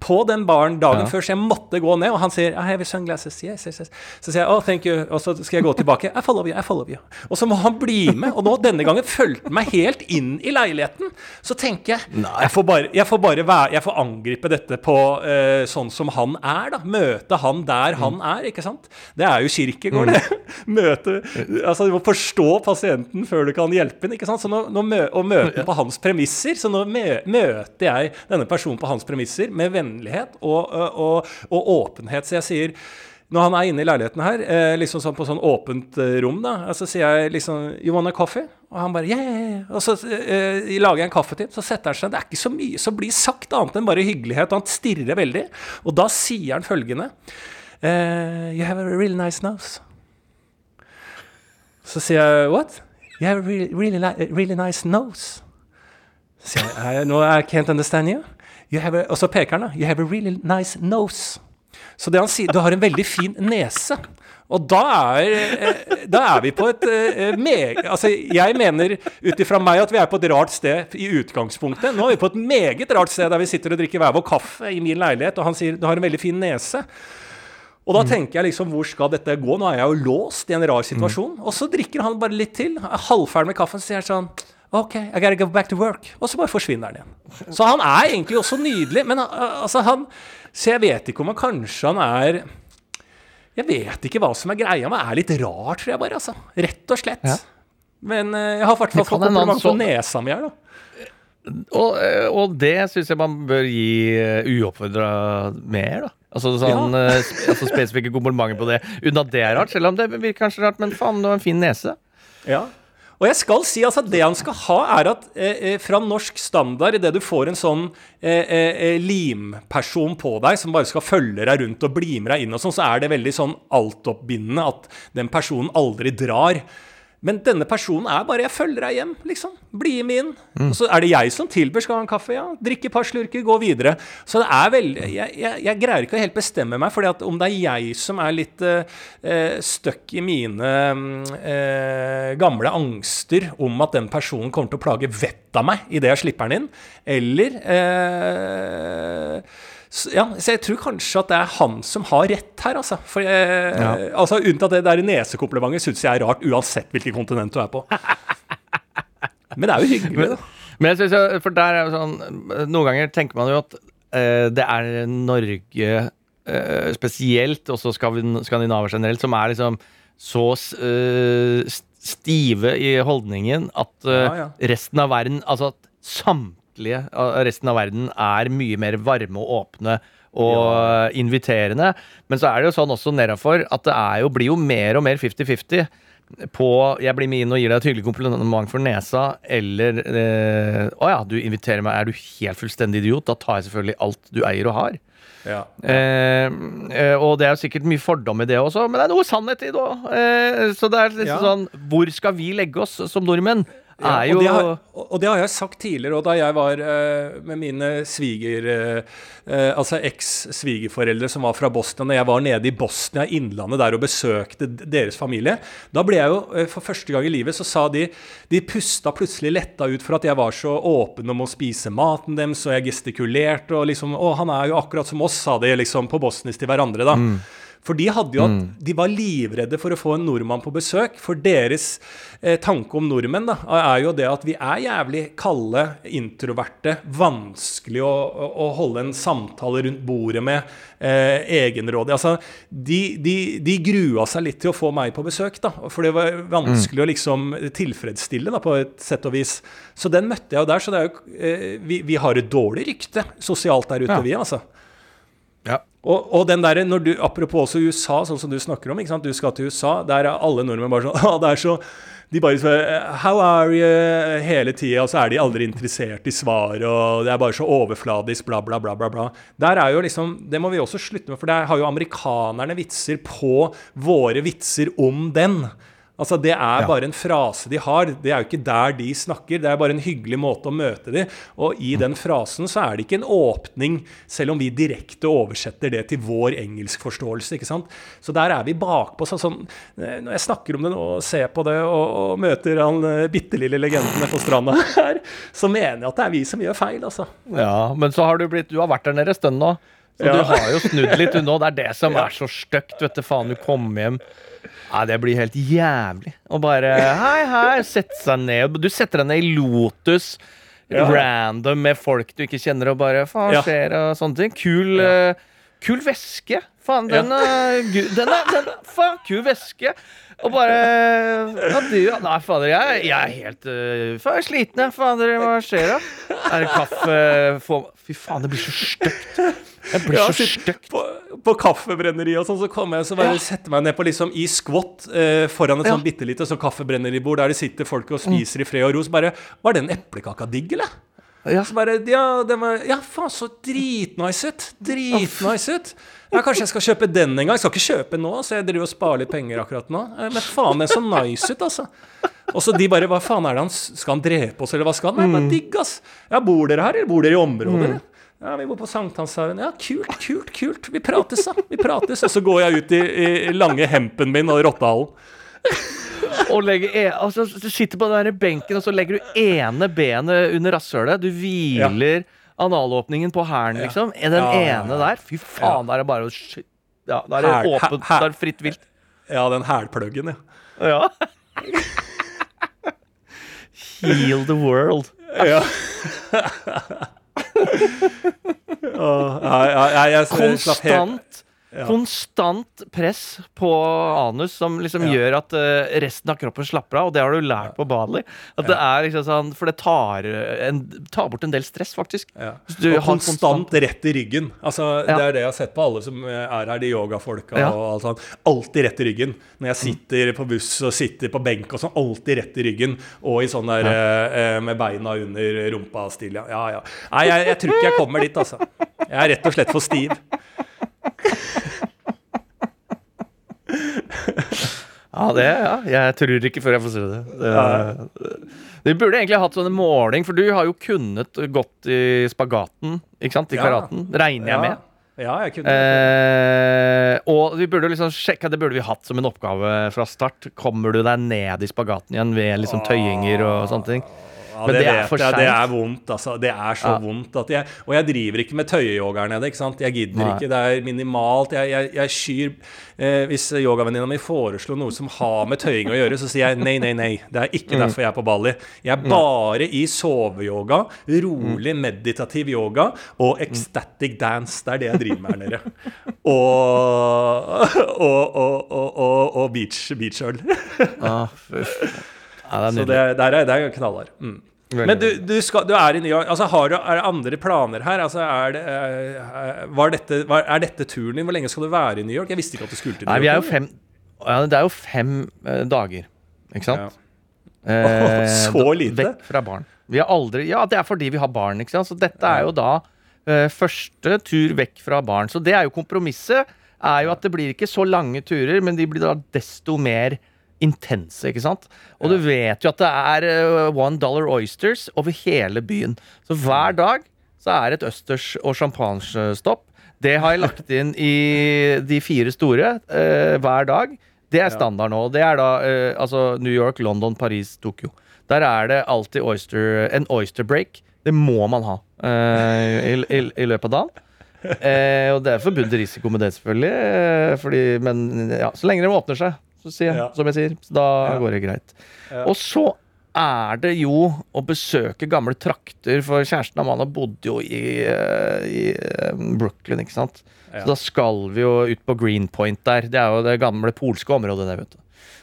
C: på den baren dagen
B: Ja.
C: før, så jeg måtte gå ned. Og han sier I have sunglasses. Yes, yes, yes. Så sier jeg oh, thank you. Og så skal jeg gå tilbake. I follow you, I follow you. Og så må han bli med. Og nå denne gangen fulgte han meg helt inn i leiligheten. Så tenker jeg jeg får bare, jeg får bare være, jeg får angripe dette på uh, sånn som han er, da. Møte han der han er, ikke sant. Det er jo Kirkegård, det. Møte Altså, du må forstå pasienten før du kan hjelpe ham, ikke sant. Så nå, nå mø, og møte på hans premisser. Så nå mø, møter jeg denne personen på hans premisser med vennlighet og, og, og, og åpenhet. Så jeg sier når han er inne i leiligheten her, eh, liksom sånn på sånn åpent eh, rom, da, og så sier jeg liksom You want a coffee? Og han bare yeah. Og så eh, lager jeg en kaffe til, så setter han seg. Det er ikke så mye som blir sagt annet enn bare hyggelighet, og han stirrer veldig. Og da sier han følgende eh, You have a really nice nose. Så sier jeg What? You have a really, really, really nice nose. Så sier jeg "I- No, I can't understand you. You have a, og så peker han, da. You have a really nice nose. Så det han sier Du har en veldig fin nese. Og da er, eh, da er vi på et eh, meg... Altså, jeg mener ut ifra meg at vi er på et rart sted i utgangspunktet. Nå er vi på et meget rart sted der vi sitter og drikker hver vår kaffe i min leilighet, og han sier du har en veldig fin nese. Og da tenker jeg liksom, hvor skal dette gå? Nå er jeg jo låst i en rar situasjon. Og så drikker han bare litt til. er Halvferdig med kaffen, så sier han sånn OK, I gotta go back to work. Og så bare forsvinner han igjen. Så han er egentlig også nydelig, men uh, altså han Så jeg vet ikke om han kanskje han er Jeg vet ikke hva som er greia, men er litt rar, tror jeg bare, altså. Rett og slett.
B: Ja.
C: Men uh, jeg har i hvert fall fått
B: han
C: kompliment
B: på
C: nesa mi her, da.
B: Og, eh, og det syns jeg man bør gi uoppfordra mer, da. Altså sånn ja. altså spesifikke komplimenter på det, uten at det er rart. Selv om det virker kanskje rart, men faen, du har en fin nese.
C: Ja. Og jeg skal si altså det han skal ha, er at eh, eh, fra norsk standard, idet du får en sånn eh, eh, eh, limperson på deg som bare skal følge deg rundt og bli med deg inn og sånn, så er det veldig sånn altoppbindende at den personen aldri drar. Men denne personen er bare 'jeg følger deg hjem', liksom. Bli med inn. Og så er det jeg som tilbyr. Skal ha en kaffe? Ja. Drikke et par slurker, gå videre. Så det er veldig Jeg, jeg, jeg greier ikke å helt bestemme meg, for om det er jeg som er litt uh, stuck i mine mm, eh, gamle angster om at den personen kommer til å plage vettet av meg idet jeg slipper den inn, eller eh, så, ja, så jeg tror kanskje at det er han som har rett her, altså. For jeg,
B: Ja.
C: altså Unntatt det der nesekomplimentet syns jeg er rart, uansett hvilket kontinent du er på. Men det er jo hyggelig, da.
B: Men jeg synes jo, for der er jo sånn Noen ganger tenker man jo at eh, det er Norge eh, spesielt, også Skandin- skandinaver generelt, som er liksom så eh, stive i holdningen at eh,
C: Ja, ja.
B: resten av verden Altså at samtlige av resten av verden er mye mer varme og åpne og inviterende. Men så er det jo sånn også nedafor at det er jo, blir jo mer og mer 50-50 på 'jeg blir med inn og gir deg et hyggelig kompliment for nesa', eller eh, 'å ja, du inviterer meg, er du helt fullstendig idiot', da tar jeg selvfølgelig alt du eier og har'.
C: Ja.
B: Eh, eh, og det er jo sikkert mye fordom i det også, men det er noe sannhet i det òg. Eh, så det er liksom
C: Ja.
B: sånn Hvor skal vi legge oss som nordmenn?
C: Ja, og, det har, og det har jeg sagt tidligere, og da jeg var eh, med mine sviger... eh, eh, altså eks-svigerforeldre som var fra Bosnia, når jeg var nede i Bosnia, innlandet der, og besøkte deres familie, da ble jeg jo eh, for første gang i livet, så sa de De pusta plutselig letta ut for at jeg var så åpen om å spise maten deres, og jeg gestikulerte, og liksom Å, han er jo akkurat som oss, sa de liksom på bosnisk til hverandre, da. For de hadde jo at de var livredde for å få en nordmann på besøk. For deres eh, tanke om nordmenn da, er jo det at vi er jævlig kalde, introverte, vanskelig å, å, å holde en samtale rundt bordet med. Eh, egenrådig. Altså, de, de, de grua seg litt til å få meg på besøk, da. For det var vanskelig å liksom tilfredsstille, da, på et sett og vis. Så den møtte jeg jo der. Så det er jo, eh, vi, vi har et dårlig rykte sosialt der ute,
B: Ja.
C: vi, altså.
B: Ja.
C: Og, og den der, når du, apropos også USA, sånn som du snakker om, ikke sant? du skal til USA, der er alle nordmenn bare sånn ah, det er så de bare spør How are you? hele tida, og så er de aldri interessert i svar, og det er bare så overfladisk, bla, bla, bla, bla. bla. Der er jo liksom, Det må vi også slutte med, for der har jo amerikanerne vitser på våre vitser om den. Altså Det er bare en frase de har. Det er jo ikke der de snakker. Det er bare en hyggelig måte å møte dem. Og i den frasen så er det ikke en åpning, selv om vi direkte oversetter det til vår engelskforståelse. ikke sant? Så der er vi bakpå. Så sånn, eh, når jeg snakker om det nå og ser på det og, og møter han eh, bitte lille legenden nede på stranda her, så mener jeg at det er vi som gjør feil, altså.
B: Ja, men så har du blitt Du har vært der nede en stund nå. Så
C: Ja.
B: du har jo snudd litt unna. Det er det som er så stygt. Vet du faen, du kom hjem Nei, det blir helt jævlig. å bare Hei, hei, sette seg ned. Du setter deg ned i Lotus.
C: Ja.
B: Random med folk du ikke kjenner, og bare Faen,
C: Ja.
B: skjer og sånne ting. Kul, eh, kul væske. Faen, den er, den er, den er Faen, kul væske. Og bare ja, du, ja. Nei, fader, jeg, jeg er helt uh, faen, sliten, jeg. Fader, hva skjer da? Er det kaffe få- Fy faen, det blir så stygt. Det blir
C: Ja,
B: så
C: støkt.
B: stygt.
C: På, på kaffebrenneriet og sånn, så kommer jeg så bare setter meg ned på liksom i skvott eh, foran et
B: Ja.
C: sånn bitte lite sånn kaffebrenneribord der det sitter folk og spiser i fred og ro. Så bare Var den eplekaka digg, eller?
B: Ja.
C: Så bare Ja, den var Ja, faen, så dritnice ut. Dritnice ut. Ja, kanskje jeg skal kjøpe den en gang. Jeg skal ikke kjøpe nå, så jeg driver og sparer litt penger akkurat nå. Eh, Men faen, den så nice ut, altså. Og så de bare Hva faen er det han Skal han drepe oss, eller hva skal han? Nei, bare digg, ass. Ja, bor dere her, eller bor dere i området, eller? Ja, vi bor på Sankthanshaugen. Ja, kult, kult, kult. Vi prates, da. Vi prates. Og så går jeg ut i, i lange hempen min og rottehallen.
B: Og legger e altså, du sitter på den der benken, og så legger du ene benet under rasshølet. Du hviler analåpningen på hælen, liksom. Den
C: Ja, ja, ja.
B: ene der. Fy faen, da er det bare å Ja, da er det
C: her,
B: åpent. Da er det fritt vilt.
C: Ja, den hælpluggen, ja.
B: Ja. Heal the world.
C: Ja. oh, jeg, jeg, ja, jeg slapp helt
B: Konstant Konstant press på anus som liksom
C: Ja.
B: gjør at uh, resten av kroppen slapper av, og det har du lært på Bali. At det er liksom sånn For det tar, en, tar bort en del stress, faktisk.
C: Ja.
B: Du
C: og
B: har
C: konstant rett i ryggen. Altså,
B: Ja.
C: Det er det jeg har sett på alle som er her, de yogafolka
B: Ja.
C: og alt sånt. Alltid rett i ryggen. Når jeg sitter på buss og sitter på benk og sånn, alltid rett i ryggen. Og i sånn der eh, med beina under rumpa-stil. Ja, ja. ja. Nei, jeg, jeg tror ikke jeg kommer dit, altså. Jeg er rett og slett for stiv.
B: Ja, det ja. Jeg tror ikke før jeg får se det. det. Vi burde egentlig hatt sånn måling, for du har jo kunnet gått i spagaten, ikke sant? I karaten. Regner jeg med.
C: Ja, jeg kunne
B: Eh, og vi burde liksom sjekke, det burde vi hatt som en oppgave fra start. Kommer du deg ned i spagaten igjen ved liksom tøyinger og sånne ting?
C: Ja,
B: Men
C: det,
B: det er for
C: seint. Det er vondt, altså. Det er så
B: Ja.
C: vondt at jeg Og jeg driver ikke med tøyeyoga her nede, ikke sant. Jeg gidder
B: Nei.
C: ikke. Det er minimalt. Jeg, jeg, jeg skyr eh, Hvis yogavenninna mi foreslo noe som har med tøying å gjøre, så sier jeg nei, nei, nei. Det er ikke
B: Mm.
C: derfor jeg er på Bali. Jeg er bare i soveyoga, rolig meditativ yoga og ecstatic dance. Det er det jeg driver med her nede. og, og, og, og, og, beach, beachøl.
B: Ah. Ja, det
C: Så det, der er, det er knallhard. Mm. Men du, du, skal, du er i New York. Altså, har du, er det andre planer her? Altså, er, det, er, dette, er dette turen din? Hvor lenge skal du være i New York? Jeg visste ikke at du skulle til New
B: Nei,
C: York.
B: vi er fem ja, Det er jo fem eh, dager, ikke sant? Eh,
C: Så
B: da-
C: lite?
B: Vekk fra barn. Vi har aldri Ja, det er fordi vi har barn, ikke sant. Så dette er jo da eh, første tur vekk fra barn. Så det er jo kompromisset. Er jo at det blir ikke så lange turer, men de blir da desto mer intense, ikke sant? Og du vet jo at det er eh, one dollar oysters over hele byen. Så hver dag så er det et østers og champagnestopp. Det har jeg lagt inn i de fire store eh, hver dag. Det er standard nå. Det er da eh, altså New York, London, Paris, Tokyo. Der er det alltid oyster, en oyster break. Det må man ha eh, i, i, i løpet av dagen. Eh, og det er forbundet risiko med det, selvfølgelig. Eh, fordi, men ja, så lenge de åpner seg, sier
C: Ja.
B: som jeg sier, så da
C: Ja.
B: går det greit.
C: Ja.
B: Og så er det jo å besøke gamle trakter, for kjæresten Amanda bodde jo i, eh, i eh, Brooklyn, ikke sant. Så da skal vi jo ut på Greenpoint der. Det er jo det gamle polske området der, vet du.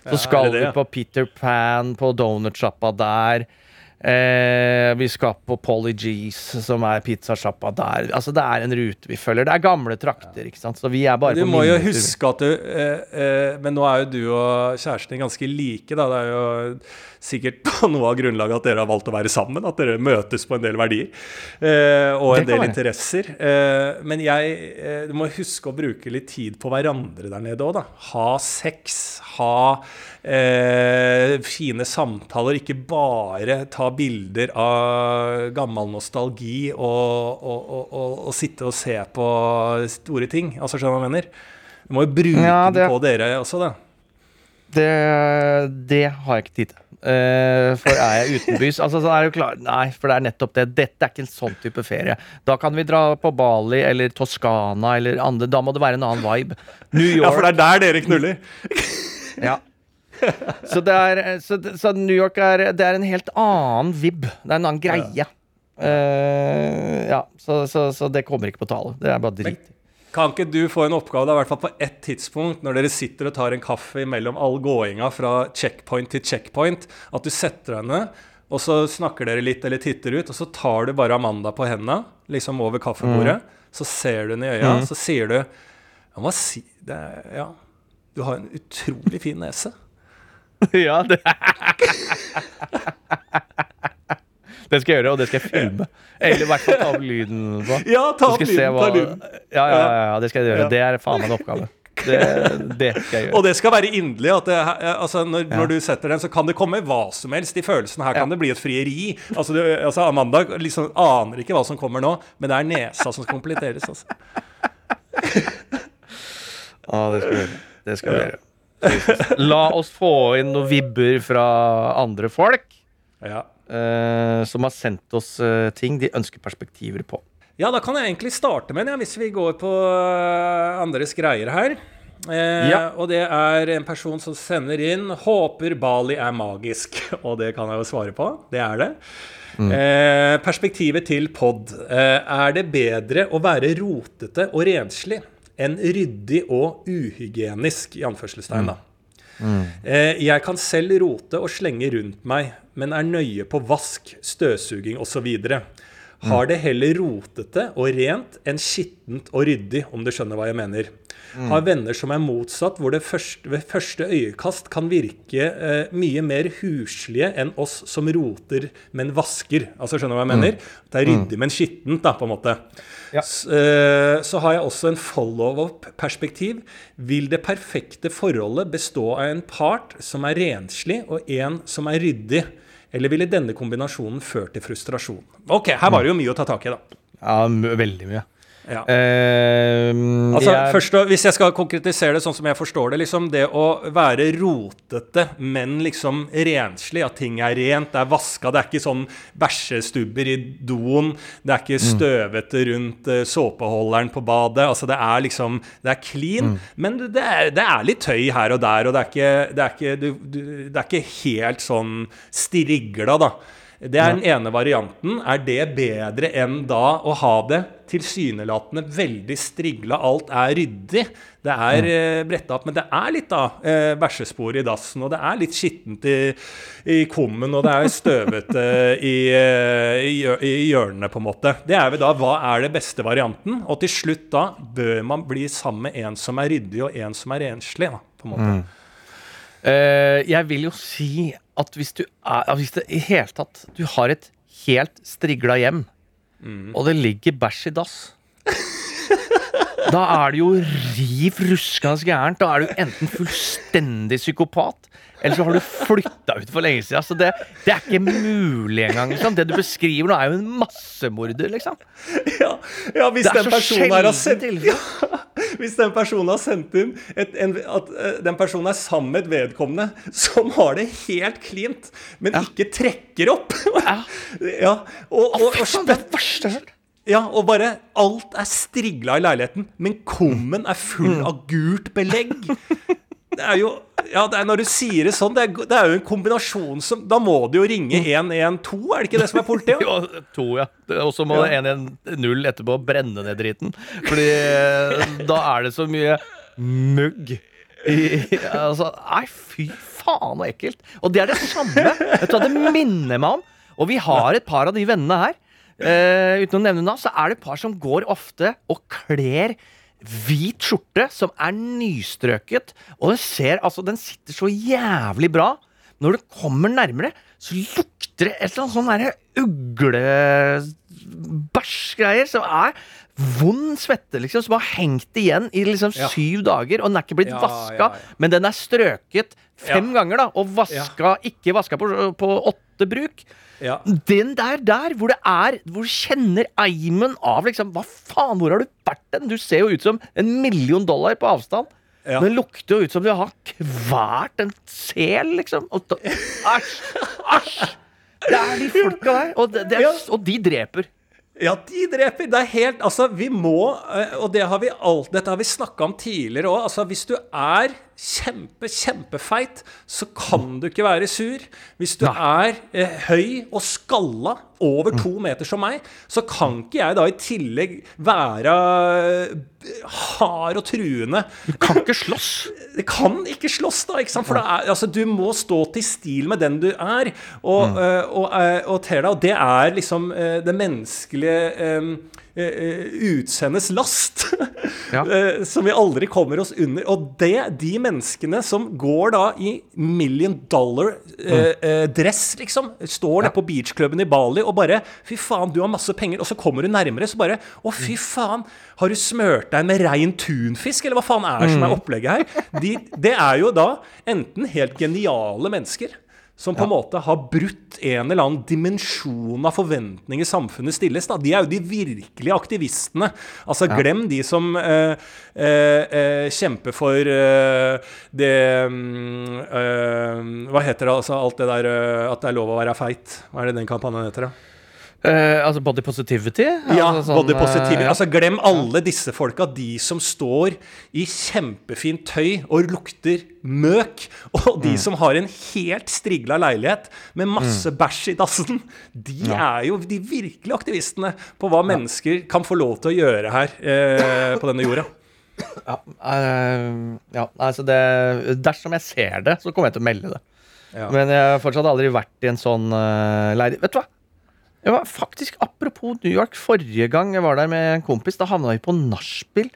B: Så skal
C: det det,
B: vi på Peter Pan, på donutsjappa der. Eh, vi skal på Polly G's, som er pizzasjappa der. Altså Det er en rute vi følger. Det er gamle trakter, ikke sant. Så vi er bare
C: Du
B: på
C: må jo huske at du eh, eh, Men nå er jo du og kjæresten din ganske like, da. Det er jo sikkert noe av grunnlaget at dere har valgt å være sammen. At dere møtes på en del verdier. Eh, og en del interesser. Eh, men jeg eh, Du må huske å bruke litt tid på hverandre der nede òg, da. Ha sex. Ha eh, fine samtaler. Ikke bare ta bilder av gammel nostalgi og, og, og, og, sitte og se på store ting. Altså, skjønner du hva jeg mener? Du må jo bruke
B: Ja, det-
C: den på dere også, da.
B: Det, det har jeg ikke tid til. Uh, for er jeg utenbys altså, så er det jo klar, Nei, for det er nettopp det. Dette er ikke en sånn type ferie. Da kan vi dra på Bali eller Toskana eller andre. Da må det være en annen vibe. New York.
C: Ja, for det er der dere knuller.
B: Ja. Så, det er, så, så New York er, det er en helt annen vib. Det er en annen greie. Eh, ja, så, så, så det kommer ikke på tale. Det er bare drit.
C: Kan ikke du få en oppgave, da, i hvert fall på ett tidspunkt, når dere sitter og tar en kaffe mellom all gåinga fra checkpoint til checkpoint, at du setter deg ned, og så snakker dere litt eller titter ut, og så tar du bare Amanda på henda, liksom over kaffebordet, så ser du henne i øya, så sier du Ja, si det er, Ja, du har en utrolig fin nese.
B: ja, det Det skal jeg gjøre, og det skal jeg filme. Eller i hvert fall ta opp lyden på.
C: Ja, ta opp lyden,
B: hva-
C: ta lyden.
B: Ja, ja, ja, ja, det skal jeg gjøre.
C: Ja.
B: Det er faen meg en oppgave. Det, det skal jeg gjøre.
C: Og det skal være inderlig. altså, når,
B: Ja.
C: når du setter den, så kan det komme hva som helst i følelsen. Her kan det bli et frieri. Altså, du, altså, Amanda liksom aner ikke hva som kommer nå, men det er nesa som skal kompletteres. Altså.
B: Ja, det skal vi gjøre. Det skal vi gjøre. La oss få inn noen vibber fra andre folk
C: Ja.
B: eh, som har sendt oss eh, ting de ønsker perspektiver på.
C: ja, da kan jeg egentlig starte med den, ja, hvis vi går på øh, andres greier her. Eh,
B: Ja.
C: Og det er en person som sender inn 'Håper Bali er magisk'. Og det kan jeg jo svare på. Det er det. Eh, perspektivet til pod. Eh, er det bedre å være rotete og renslig enn ryddig og uhygienisk? i anførselstegn da. Eh, jeg kan selv rote og slenge rundt meg, men er nøye på vask, støvsuging osv. Har det heller rotete og rent enn skittent og ryddig, om du skjønner hva jeg mener. Har venner som er motsatt, hvor det første, ved første øyekast kan virke eh, mye mer huslige enn oss som roter, men vasker. Altså, skjønner du hva jeg mener? Det er ryddig, men skittent, da, på en måte.
B: Ja.
C: Så, eh, Så har jeg også en follow-up-perspektiv. Vil det perfekte forholdet bestå av en part som er renslig, og en som er ryddig? Eller ville denne kombinasjonen ført til frustrasjon? Ok, her var det jo mye å ta tak i, da.
B: Ja, veldig mye.
C: Ja.
B: Eh,
C: Altså,
B: jeg-
C: først, Hvis jeg skal konkretisere det sånn som jeg forstår det, liksom det å være rotete, men liksom renslig, at ting er rent, det er vaska, det er ikke sånn bæsjestubber i doen, det er ikke støvete rundt eh, såpeholderen på badet, altså det er liksom, det er clean, men det er, det er litt tøy her og der, og det er ikke, det er ikke, du, du, det er ikke helt sånn strigla, da. Det er den ene varianten. Er det bedre enn da å ha det tilsynelatende veldig strigla, alt er ryddig? Det er eh, bretta opp, men det er litt da eh, bæsjespor i dassen, og det er litt skittent i, i kummen, og det er støvete i, eh, i, i hjørnene, på en måte. Det er vel da hva er det beste varianten? Og til slutt da bør man bli sammen med en som er ryddig, og en som er renslig, da, på en måte.
B: Eh, jeg vil jo si at hvis du er Hvis det i hele tatt Du har et helt strigla hjem, og det ligger bæsj i dass Da er du jo riv ruskende gærent. Da er du enten fullstendig psykopat, eller så har du flytta ut for lenge siden. Så det, det er ikke mulig engang. Liksom. Det du beskriver nå, er jo en massemorder, liksom.
C: Ja, ja hvis den personen her har
B: sett
C: ja, Hvis den personen har sendt inn et, en, at eh, den personen er sammen med et vedkommende som har det helt cleant, men ikke trekker opp Ja, og, og, og,
B: og, faen,
C: ja, og bare alt er strigla i leiligheten, men kummen er full
B: Mm.
C: av gult belegg. Det er jo Ja, det er når du sier det sånn, det er, det er jo en kombinasjon som Da må du jo ringe
B: Mm.
C: 112, er det ikke det som er politiet?
B: Jo, to, ja. Og så må
C: Ja.
B: 110 etterpå brenne ned driten. Fordi eh, da er det så mye mugg i altså, Nei, fy faen så ekkelt. Og det er det samme. Vet du hva det minner meg om? Og vi har et par av de vennene her. Eh, uten å nevne navn, så er det et par som går ofte og kler hvit skjorte som er nystrøket. Og den ser, altså, den sitter så jævlig bra. Når du kommer nærmere, så lukter det et eller annet sånn derre uglebæsjgreier som er vond svette, liksom, som har hengt igjen i liksom
C: Ja.
B: syv dager, og den er ikke blitt
C: Ja,
B: vaska,
C: ja,
B: men den er strøket fem ganger, da, og vaska, ikke vaska på, på åtte bruk.
C: Ja.
B: Den der, der hvor det er Hvor du kjenner eimen av liksom Hva faen, hvor har du vært den? Du ser jo ut som en million dollar på avstand.
C: Ja.
B: Men lukter jo ut som du har kvært en sel, liksom. Æsj! Æsj! Det er de folka der. Og, det, det er, og de dreper.
C: Ja, de dreper. Det er helt Altså, vi må eh, Og det har vi alt, dette har vi snakka om tidligere òg. Altså, hvis du er kjempe, kjempefeit, så kan du ikke være sur. Hvis du er eh, høy og skalla, over to meter som meg, så kan ikke jeg da i tillegg være eh, hard og truende.
B: Du kan ikke slåss.
C: Det kan ikke slåss, da. ikke? For det er, altså, du må stå til stil med den du er, og, mm. og, og, og ter. Og det er liksom det menneskelige øh, øh, last.
B: Ja.
C: øh, som vi aldri kommer oss under. Og det, de menneskene som går da i million dollar-dress, dress, liksom, står nede på beachklubben i Bali og bare Fy faen, du har masse penger. Og så kommer du nærmere, så bare Å, fy faen, har du smørt deg med rein tunfisk, eller hva faen er det som er opplegget her? De, det er jo da enten helt geniale mennesker som på en måte har brutt en eller annen dimensjon av forventninger samfunnet stilles. Da. De er jo de virkelige aktivistene. Altså, glem de som eh, eh, eh, kjemper for eh, det mm, eh, Hva heter det, altså alt det der eh, at det er lov å være feit? Hva er det den kampanjen heter, da?
B: Eh, altså body positivity?
C: Ja,
B: altså sånn,
C: body positivity.
B: eh.
C: Altså, glem alle disse folka. De som står i kjempefint tøy og lukter møk. Og
B: Mm.
C: de som har en helt strigla leilighet med masse bæsj i dassen. De er jo de virkelige aktivistene på hva mennesker kan få lov til å gjøre her eh, på denne jorda.
B: Ja, uh, ja, altså det Dersom jeg ser det, så kommer jeg til å melde det.
C: Ja.
B: Men jeg har fortsatt aldri vært i en sånn uh, leir. Vet du hva? Jeg var faktisk, Apropos New York, forrige gang jeg var der med en kompis, da havna vi på nachspiel.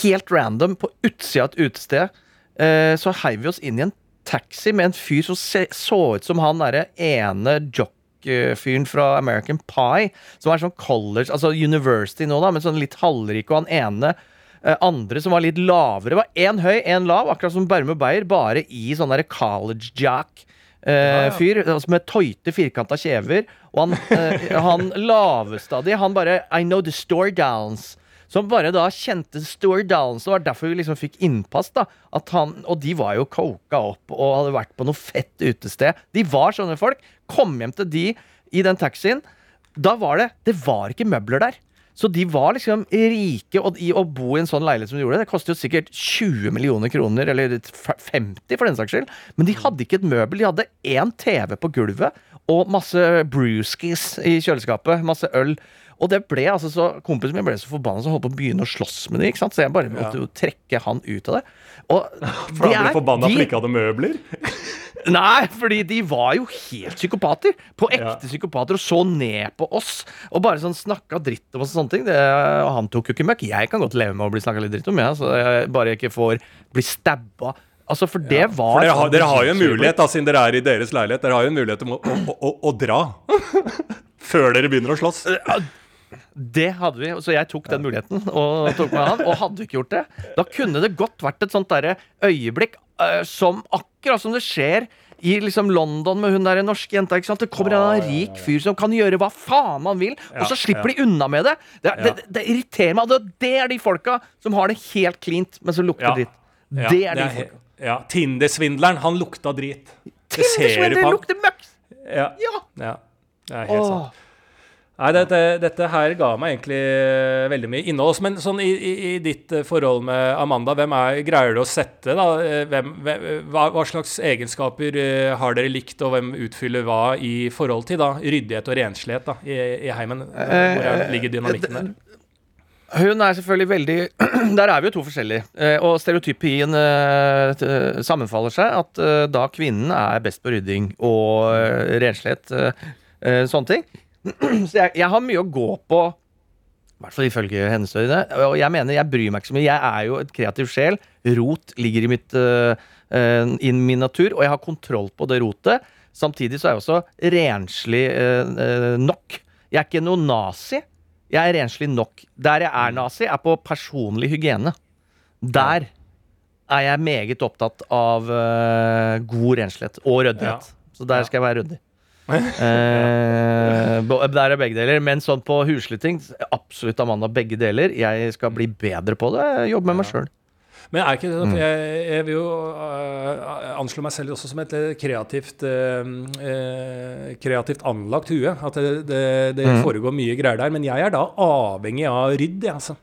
B: Helt random, på utsida av et utested. Eh, så heiv vi oss inn i en taxi med en fyr som så ut som han derre ene jock-fyren fra American Pie. Som er sånn college, altså university nå, da, men sånn litt halvrik. Og han ene eh, andre som var litt lavere, var én høy, én lav, akkurat som Berme Beyer, bare i sånn derre college jack. Eh,
C: ja.
B: fyr altså med tøyte, firkanta kjever. Og han, eh, han laveste av de, han bare I know the store downs. Som bare da kjente store downs. Det var derfor vi liksom fikk innpass. da at han, Og de var jo coka opp og hadde vært på noe fett utested. De var sånne folk. Kom hjem til de i den taxien. Da var det Det var ikke møbler der. Så de var liksom rike, og i å bo i en sånn leilighet som de gjorde, det koster jo sikkert 20 millioner kroner, eller 50 for den saks skyld. Men de hadde ikke et møbel. De hadde én TV på gulvet og masse brewskis i kjøleskapet. Masse øl. Og det ble altså så kompisen min ble så forbanna så holdt på å begynne å slåss med dem. ikke sant? Så jeg bare måtte jo trekke han ut av det. Og
C: For
B: de
C: han ble forbanna
B: de-
C: fordi ikke hadde møbler.
B: Nei, fordi de var jo helt psykopater. På ekte
C: Ja.
B: psykopater og så ned på oss. Og bare sånn snakka dritt om oss og sånne ting. Det, og han tok jo ikke møkk. Jeg kan godt leve med å bli snakka litt dritt om, jeg. Så jeg bare ikke får bli stabba. Altså, for det var
C: For dere har, dere har jo en mulighet, da, siden dere er i deres leilighet, dere har jo en mulighet til å, å, å, å dra. Før dere begynner å slåss.
B: Det hadde vi, så jeg tok den muligheten og tok meg av Og hadde vi ikke gjort det, da kunne det godt vært et sånt derre øyeblikk uh, som akkurat som det skjer i liksom London med hun der norske jenta. ikke sant? Det kommer en rik fyr som kan gjøre hva faen man vil, og så slipper
C: ja.
B: de unna med det. Det,
C: Ja.
B: det, det irriterer meg. Det, det er de folka som har det helt cleant, men som lukter
C: Ja.
B: dritt. Det er de folka.
C: Ja, Tinder-svindleren, han lukta drit. Det ser du
B: Tindersvindler
C: på han.
B: lukter møkk!
C: Ja,
B: Ja!
C: ja. Det er helt
B: Åh.
C: sant. Nei, dette, dette her ga meg egentlig eh, veldig mye innhold. Men sånn i, i, i ditt eh, forhold med Amanda, hvem er, greier du å sette? da? Eh, Hvem, hvem, hva, hva slags egenskaper har dere likt, og hvem utfyller hva i forhold til da? ryddighet og renslighet da, i, i heimen? Hvor er, ligger dynamikken der?
B: Hun er selvfølgelig veldig Der er vi jo to forskjellige. Eh, og stereotypien eh, sammenfaller seg. At eh, da kvinnen er best på rydding og renslighet, eh, eh, sånne ting. Så jeg, jeg har mye å gå på, i hvert fall ifølge hennes øyne. Og jeg mener, jeg bryr meg ikke så mye. Jeg er jo et kreativ sjel. Rot ligger i mitt eh, eh, i min natur, og jeg har kontroll på det rotet. Samtidig så er jeg også renslig eh, eh, nok. Jeg er ikke noe nazi. Jeg er renslig nok. Der jeg er nazi, er på personlig hygiene. Der er jeg meget opptatt av uh, god renslighet og ryddighet. Så der skal jeg være ryddig. Eh, der er begge deler. Men sånn på huslige ting, absolutt Amanda, begge deler. Jeg skal bli bedre på det. Jobbe med meg sjøl.
C: Men er ikke det,
B: Mm.
C: jeg, jeg vil jo uh, anslå meg selv også som et kreativt uh, kreativt anlagt hue. At det, det, det
B: Mm.
C: foregår mye greier der. Men jeg er da avhengig av rydd, jeg, altså.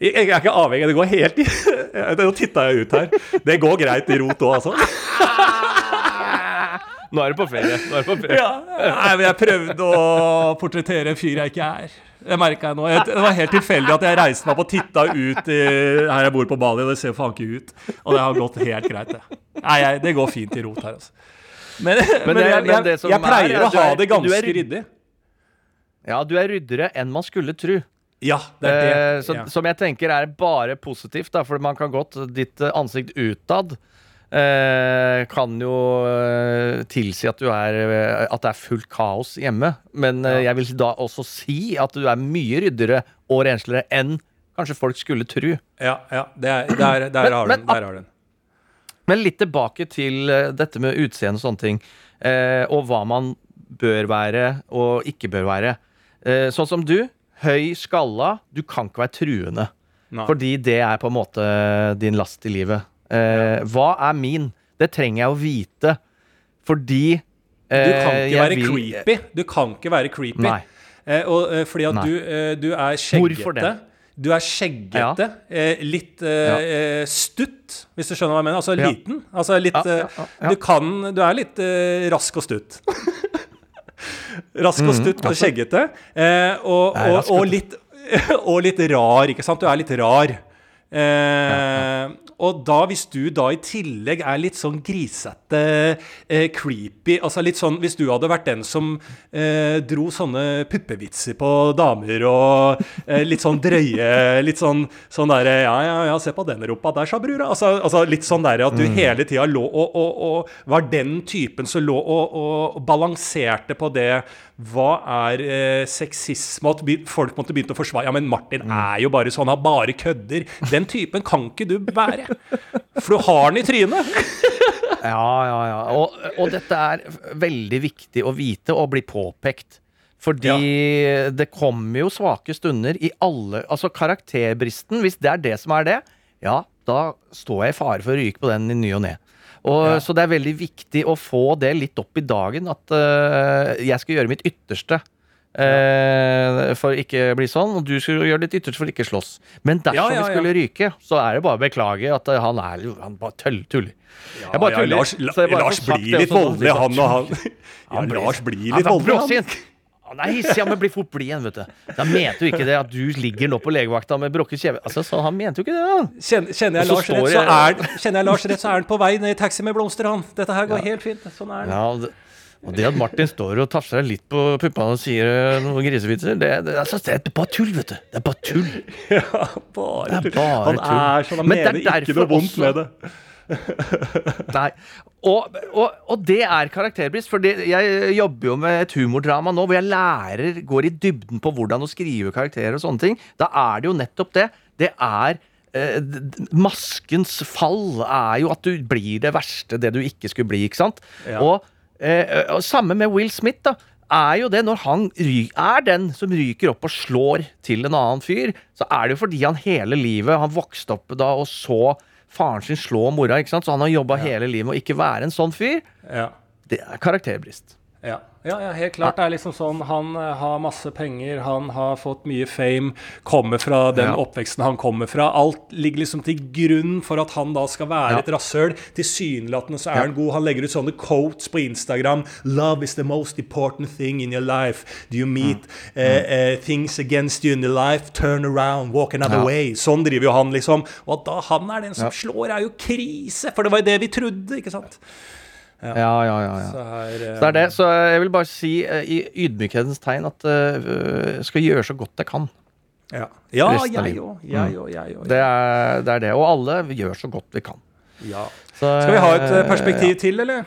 C: Jeg, jeg er ikke avhengig, det går helt i Nå titta jeg ut her. Det går greit i rot òg, altså.
B: Nå er du på ferie. Nå er du på ferie.
C: Ja, nei, men jeg prøvde å portrettere en fyr jeg ikke er. Det merka jeg nå. Jeg, det var helt tilfeldig at jeg reiste meg opp og titta ut i, her jeg bor på Bali, og det ser faen ikke ut. Og det har gått helt greit, det. Nei, jeg, det går fint i rot her, altså. Men, men,
B: det-
C: jeg,
B: men det
C: jeg,
B: som
C: jeg
B: er,
C: pleier
B: er
C: å ha
B: er-
C: det
B: du er
C: ganske ryddig.
B: Ja, du er ryddere enn man skulle tro.
C: Ja, det er
B: Eh,
C: det.
B: så,
C: Ja.
B: Som jeg tenker er bare positivt, da, for man kan godt Ditt eh, ansikt utad eh, kan jo eh, tilsi at du er eh, At det er fullt kaos hjemme. Men ja. jeg vil da også si at du er mye ryddigere og rensligere enn kanskje folk skulle tro.
C: Ja, ja det er, der, der,
B: Men-
C: har
B: men
C: den, der har den.
B: Men litt tilbake til eh, dette med utseende og sånne ting. Eh, og hva man bør være og ikke bør være. Eh, sånn som du. Høy, skalla. Du kan ikke være truende.
C: Nei.
B: Fordi det er på en måte din last i livet. Eh, hva er min? Det trenger jeg å vite. Fordi
C: Du kan
B: eh,
C: ikke være
B: vil-
C: creepy. Du kan ikke være creepy. Eh, og, eh, fordi at du, eh, du er skjeggete. Du er skjeggete. ja. litt eh, eh, stutt, hvis du skjønner hva jeg mener. Altså
B: Ja.
C: liten. Altså litt
B: Ja, ja,
C: eh,
B: ja, ja.
C: Du kan Du er litt eh, rask og stutt. rask og stutt og skjeggete. Eh, og, og,
B: og
C: litt, og litt rar, ikke sant? Du er litt rar. Eh, Og da, hvis du da i tillegg er litt sånn grisete, eh, creepy Altså litt sånn Hvis du hadde vært den som eh, dro sånne puppevitser på damer og eh, litt sånn drøye Litt sånn, sånn derre Ja, ja, ja, se på den rumpa der, sa brura. Altså, altså litt sånn derre at du hele tida lå og, og, og var den typen som lå og, og balanserte på det hva er eh, sexisme? At folk måtte begynne å forsvare Ja, men Martin er jo bare sånn, han bare kødder. Den typen kan ikke du være. For du har den i trynet.
B: Ja, ja, ja. Og, og dette er veldig viktig å vite og bli påpekt. Fordi det kommer jo svake stunder i alle Altså karakterbristen, hvis det er det som er det, ja, da står jeg i fare for å ryke på den i ny og ne. Og,
C: Ja.
B: Så det er veldig viktig å få det litt opp i dagen, at uh, jeg skal gjøre mitt ytterste. Ja. eh, for ikke bli sånn, og du skulle gjøre ditt ytterste for ikke slåss. Men dersom
C: Ja,
B: vi skulle ryke, så er det bare å beklage at eh, han er Han bare tøll, tuller. Jeg bare tuller,
C: Lars, Lars blir litt
B: sånn,
C: voldelig, han og han. Lars blir litt voldelig. han.
B: Han er hissig, ja, men blir fort blid igjen, vet du. Da mente jo ikke det at du ligger nå på legevakta med brukket kjeve. Altså, så han mente jo ikke det, da.
C: Kjenner, kjenner, jeg Lars rett, så
B: jeg-
C: er, kjenner jeg Lars rett, så er han på vei ned i taxi med blomster, han. Dette her går helt fint. Sånn er det.
B: Ja, det, og det at Martin står og tafser deg litt på puppene og sier eh, noen grisevitser, det, det, altså, det er bare tull, vet du. Det er bare tull.
C: Ja, bare tull.
B: bare
C: Han
B: tull.
C: er sånn, han
B: Men er
C: mener ikke noe vondt med det.
B: Nei. Og, og, og det er karakterbrist, for det, jeg jobber jo med et humordrama nå hvor jeg lærer, går i dybden på hvordan å skrive karakterer og sånne ting. Da er det jo nettopp det. Det er eh, Maskens fall er jo at du blir det verste, det du ikke skulle bli, ikke sant?
C: Ja.
B: Og, eh, og samme med Will Smith, da. Er jo det når han er den som ryker opp og slår til en annen fyr, så er det jo fordi han hele livet Han vokste opp da og så faren sin slå mora, ikke sant? så han har jobba hele livet med å ikke være en sånn fyr.
C: Ja.
B: Det er karakterbrist.
C: Ja. Ja, ja, helt klart. Det er liksom sånn Han eh, har masse penger, han har fått mye fame, kommer fra den
B: Ja.
C: oppveksten han kommer fra. Alt ligger liksom til grunn for at han da skal være
B: Ja.
C: et rasshøl. Tilsynelatende så er
B: Ja.
C: han god. Han legger ut sånne quotes på Instagram. 'Love is the most important thing in your life. Do you meet
B: Mm.
C: eh, eh, things against you in your life? Turn around, walk another way.' Sånn driver jo han, liksom. Og at da han er den som slår, er jo krise. For det var jo det vi trodde, ikke sant?
B: Ja, ja, ja. ja.
C: Så her, eh,
B: Så det er det. Så jeg vil bare si eh, i ydmykhetens tegn at uh, skal gjøre så godt jeg kan.
C: Ja, ja jeg òg. Jeg òg.
B: Det er, det er det. Og alle gjør så godt vi kan.
C: Ja.
B: Så,
C: Skal vi ha et eh,
B: eh,
C: perspektiv til, eller?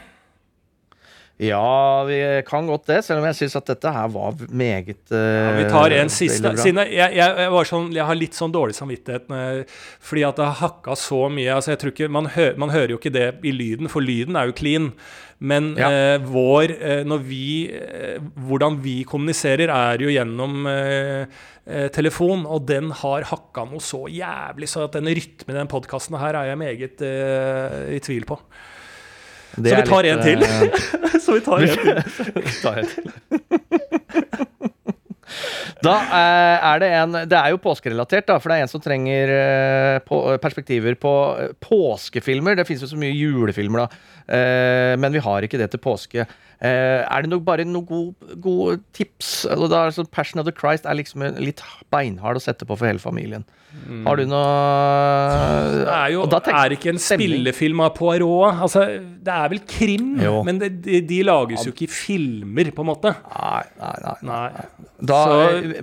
B: Ja, vi kan godt det, selv om jeg syns at dette her var meget
C: Ja, vi tar en siste. Siden jeg, jeg, jeg, var sånn, jeg har litt sånn dårlig samvittighet med, fordi at det har hakka så mye. altså jeg tror ikke, man, hø, man hører jo ikke det i lyden, for lyden er jo clean. Men
B: Ja.
C: eh, vår eh, når vi, eh, Hvordan vi kommuniserer, er jo gjennom eh, eh, telefon, og den har hakka noe så jævlig, så at den rytmen i den podkasten her er jeg meget i tvil på.
B: Det
C: så vi tar
B: litt,
C: en til.
B: Uh...
C: Så vi tar en til.
B: Ta en til. Da eh, er det en Det er jo påskerelatert, da, for det er en som trenger eh, på, perspektiver på påskefilmer. Det finnes jo så mye julefilmer, da, eh, men vi har ikke det til påske. Eh, er det nok bare noen gode, gode tips? Eller da, er sånn Passion of the Christ er liksom litt beinhard å sette på for hele familien. Har du noe
C: Det er jo
B: Og da tenker-
C: er ikke en spillefilm av Poirot. Altså, det er vel krim,
B: Jo.
C: men det, de, de lages jo ikke i filmer, på en måte.
B: Nei, nei, nei.
C: Nei.
B: Da,
C: Så-
B: eh,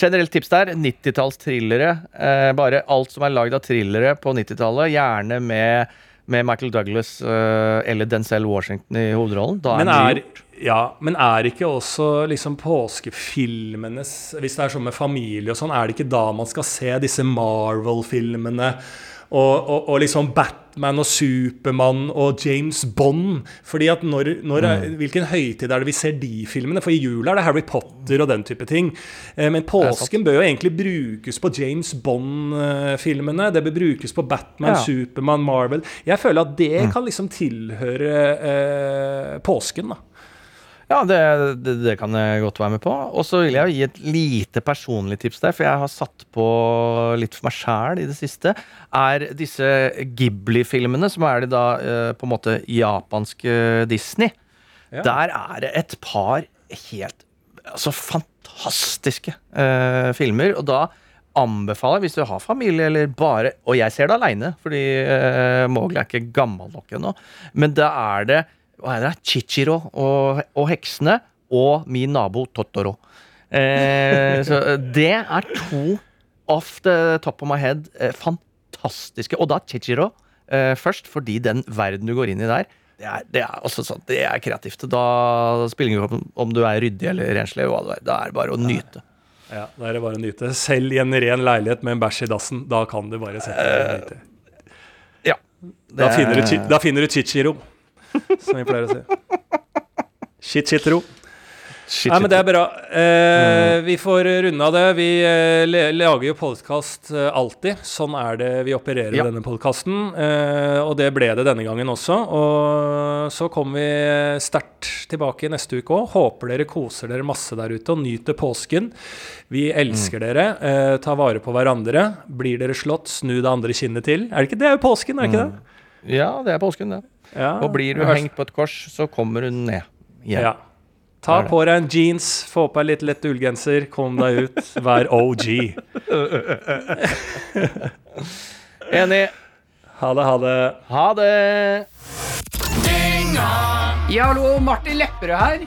B: generelt tips der. 90-talls thrillere. Eh, bare alt som er lagd av thrillere på 90-tallet. Gjerne med, med Michael Douglas eh, eller Denzel Washington i hovedrollen. Da
C: Men
B: er
C: er, ja, men er ikke også liksom påskefilmenes Hvis det er sånn med familie og sånn, er det ikke da man skal se disse Marvel-filmene? Og, og, og liksom Batman og Supermann og James Bond. Fordi at når, når er, Hvilken høytid er det vi ser de filmene? For i jula er det Harry Potter og den type ting. Eh, men påsken bør jo egentlig brukes på James Bond-filmene. Det bør brukes på Batman,
B: Ja.
C: Supermann, Marvel. Jeg føler at det kan liksom tilhøre eh, påsken, da.
B: Ja, det, det, det kan jeg godt være med på. Og så vil jeg gi et lite personlig tips der, for jeg har satt på litt for meg sjæl i det siste. Er disse Ghibli-filmene, som er de da eh, på en måte japanske Disney.
C: Ja.
B: Der er det et par helt altså fantastiske uh, filmer. Og da anbefaler jeg, hvis du har familie eller bare Og jeg ser det aleine, fordi uh, Mowgli er ikke gammel nok ennå. Men da er det hva er det? Chichiro og, og heksene og min nabo Totoro. Eh, så det er to off the top of my head eh, fantastiske. Og da Chichiro eh, først, fordi den verden du går inn i der, det er, det er også sånn, det er kreativt. Da spiller det rolle om, om du er ryddig eller renslig. Da er det bare å nyte.
C: Ja, Da er det bare å nyte. Selv i en ren leilighet med en bæsj i dassen, da kan du bare sette deg og nyte.
B: Ja.
C: Da
B: Det-
C: finner du, da finner du chichiro, som vi pleier å si. Shit,
B: Shit, ro
C: Nei, men det er bra. Eh,
B: Mm.
C: Vi får runde av det. Vi eh, lager jo podkast eh, alltid. Sånn er det vi opererer
B: Ja.
C: denne podkasten. Eh, og det ble det denne gangen også. Og så kommer vi sterkt tilbake neste uke òg. Håper dere koser dere masse der ute og nyter påsken. Vi elsker dere. Eh, ta vare på hverandre. Blir dere slått, snu det andre kinnet til. Er det ikke det? er jo påsken, er det ikke det?
B: Ja, det er påsken, det.
C: Ja.
B: Og blir du hengt på et kors, så kommer du ned igjen.
C: Ja. Ta på deg en jeans, få på deg litt lett ullgenser, kom deg ut. Vær OG.
B: Enig.
C: Ha det, ha det.
B: Ha det.
D: Ja, hallo, Martin Lepperød her.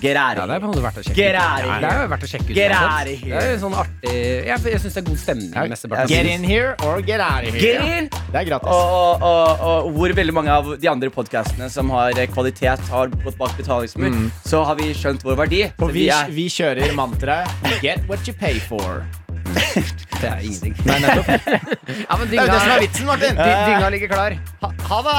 E: Get out
D: Ja, det er
E: here.
D: på en måte verdt å sjekke
E: Gerari.
D: ut. Det er jo verdt å sjekke ut.
E: Get here.
D: Det er jo sånn artig Jeg, jeg syns det er god stemning. mesteparten av
F: Get in here or get out of
E: Get
F: here.
E: in!
F: Det er gratis.
E: Og, og, og, og hvor veldig mange av de andre podkastene som har eh, kvalitet, har gått bak betalingsmur, så har vi skjønt vår verdi.
F: Og
E: Så
F: vi,
E: er
F: vi kjører mantraet Get what you pay for.
D: Det er ingenting.
F: Nei, nettopp.
D: Ja, men
F: Det er jo det som er vitsen, Martin.
D: dy- dynga ligger klar.
F: Ha, ha det.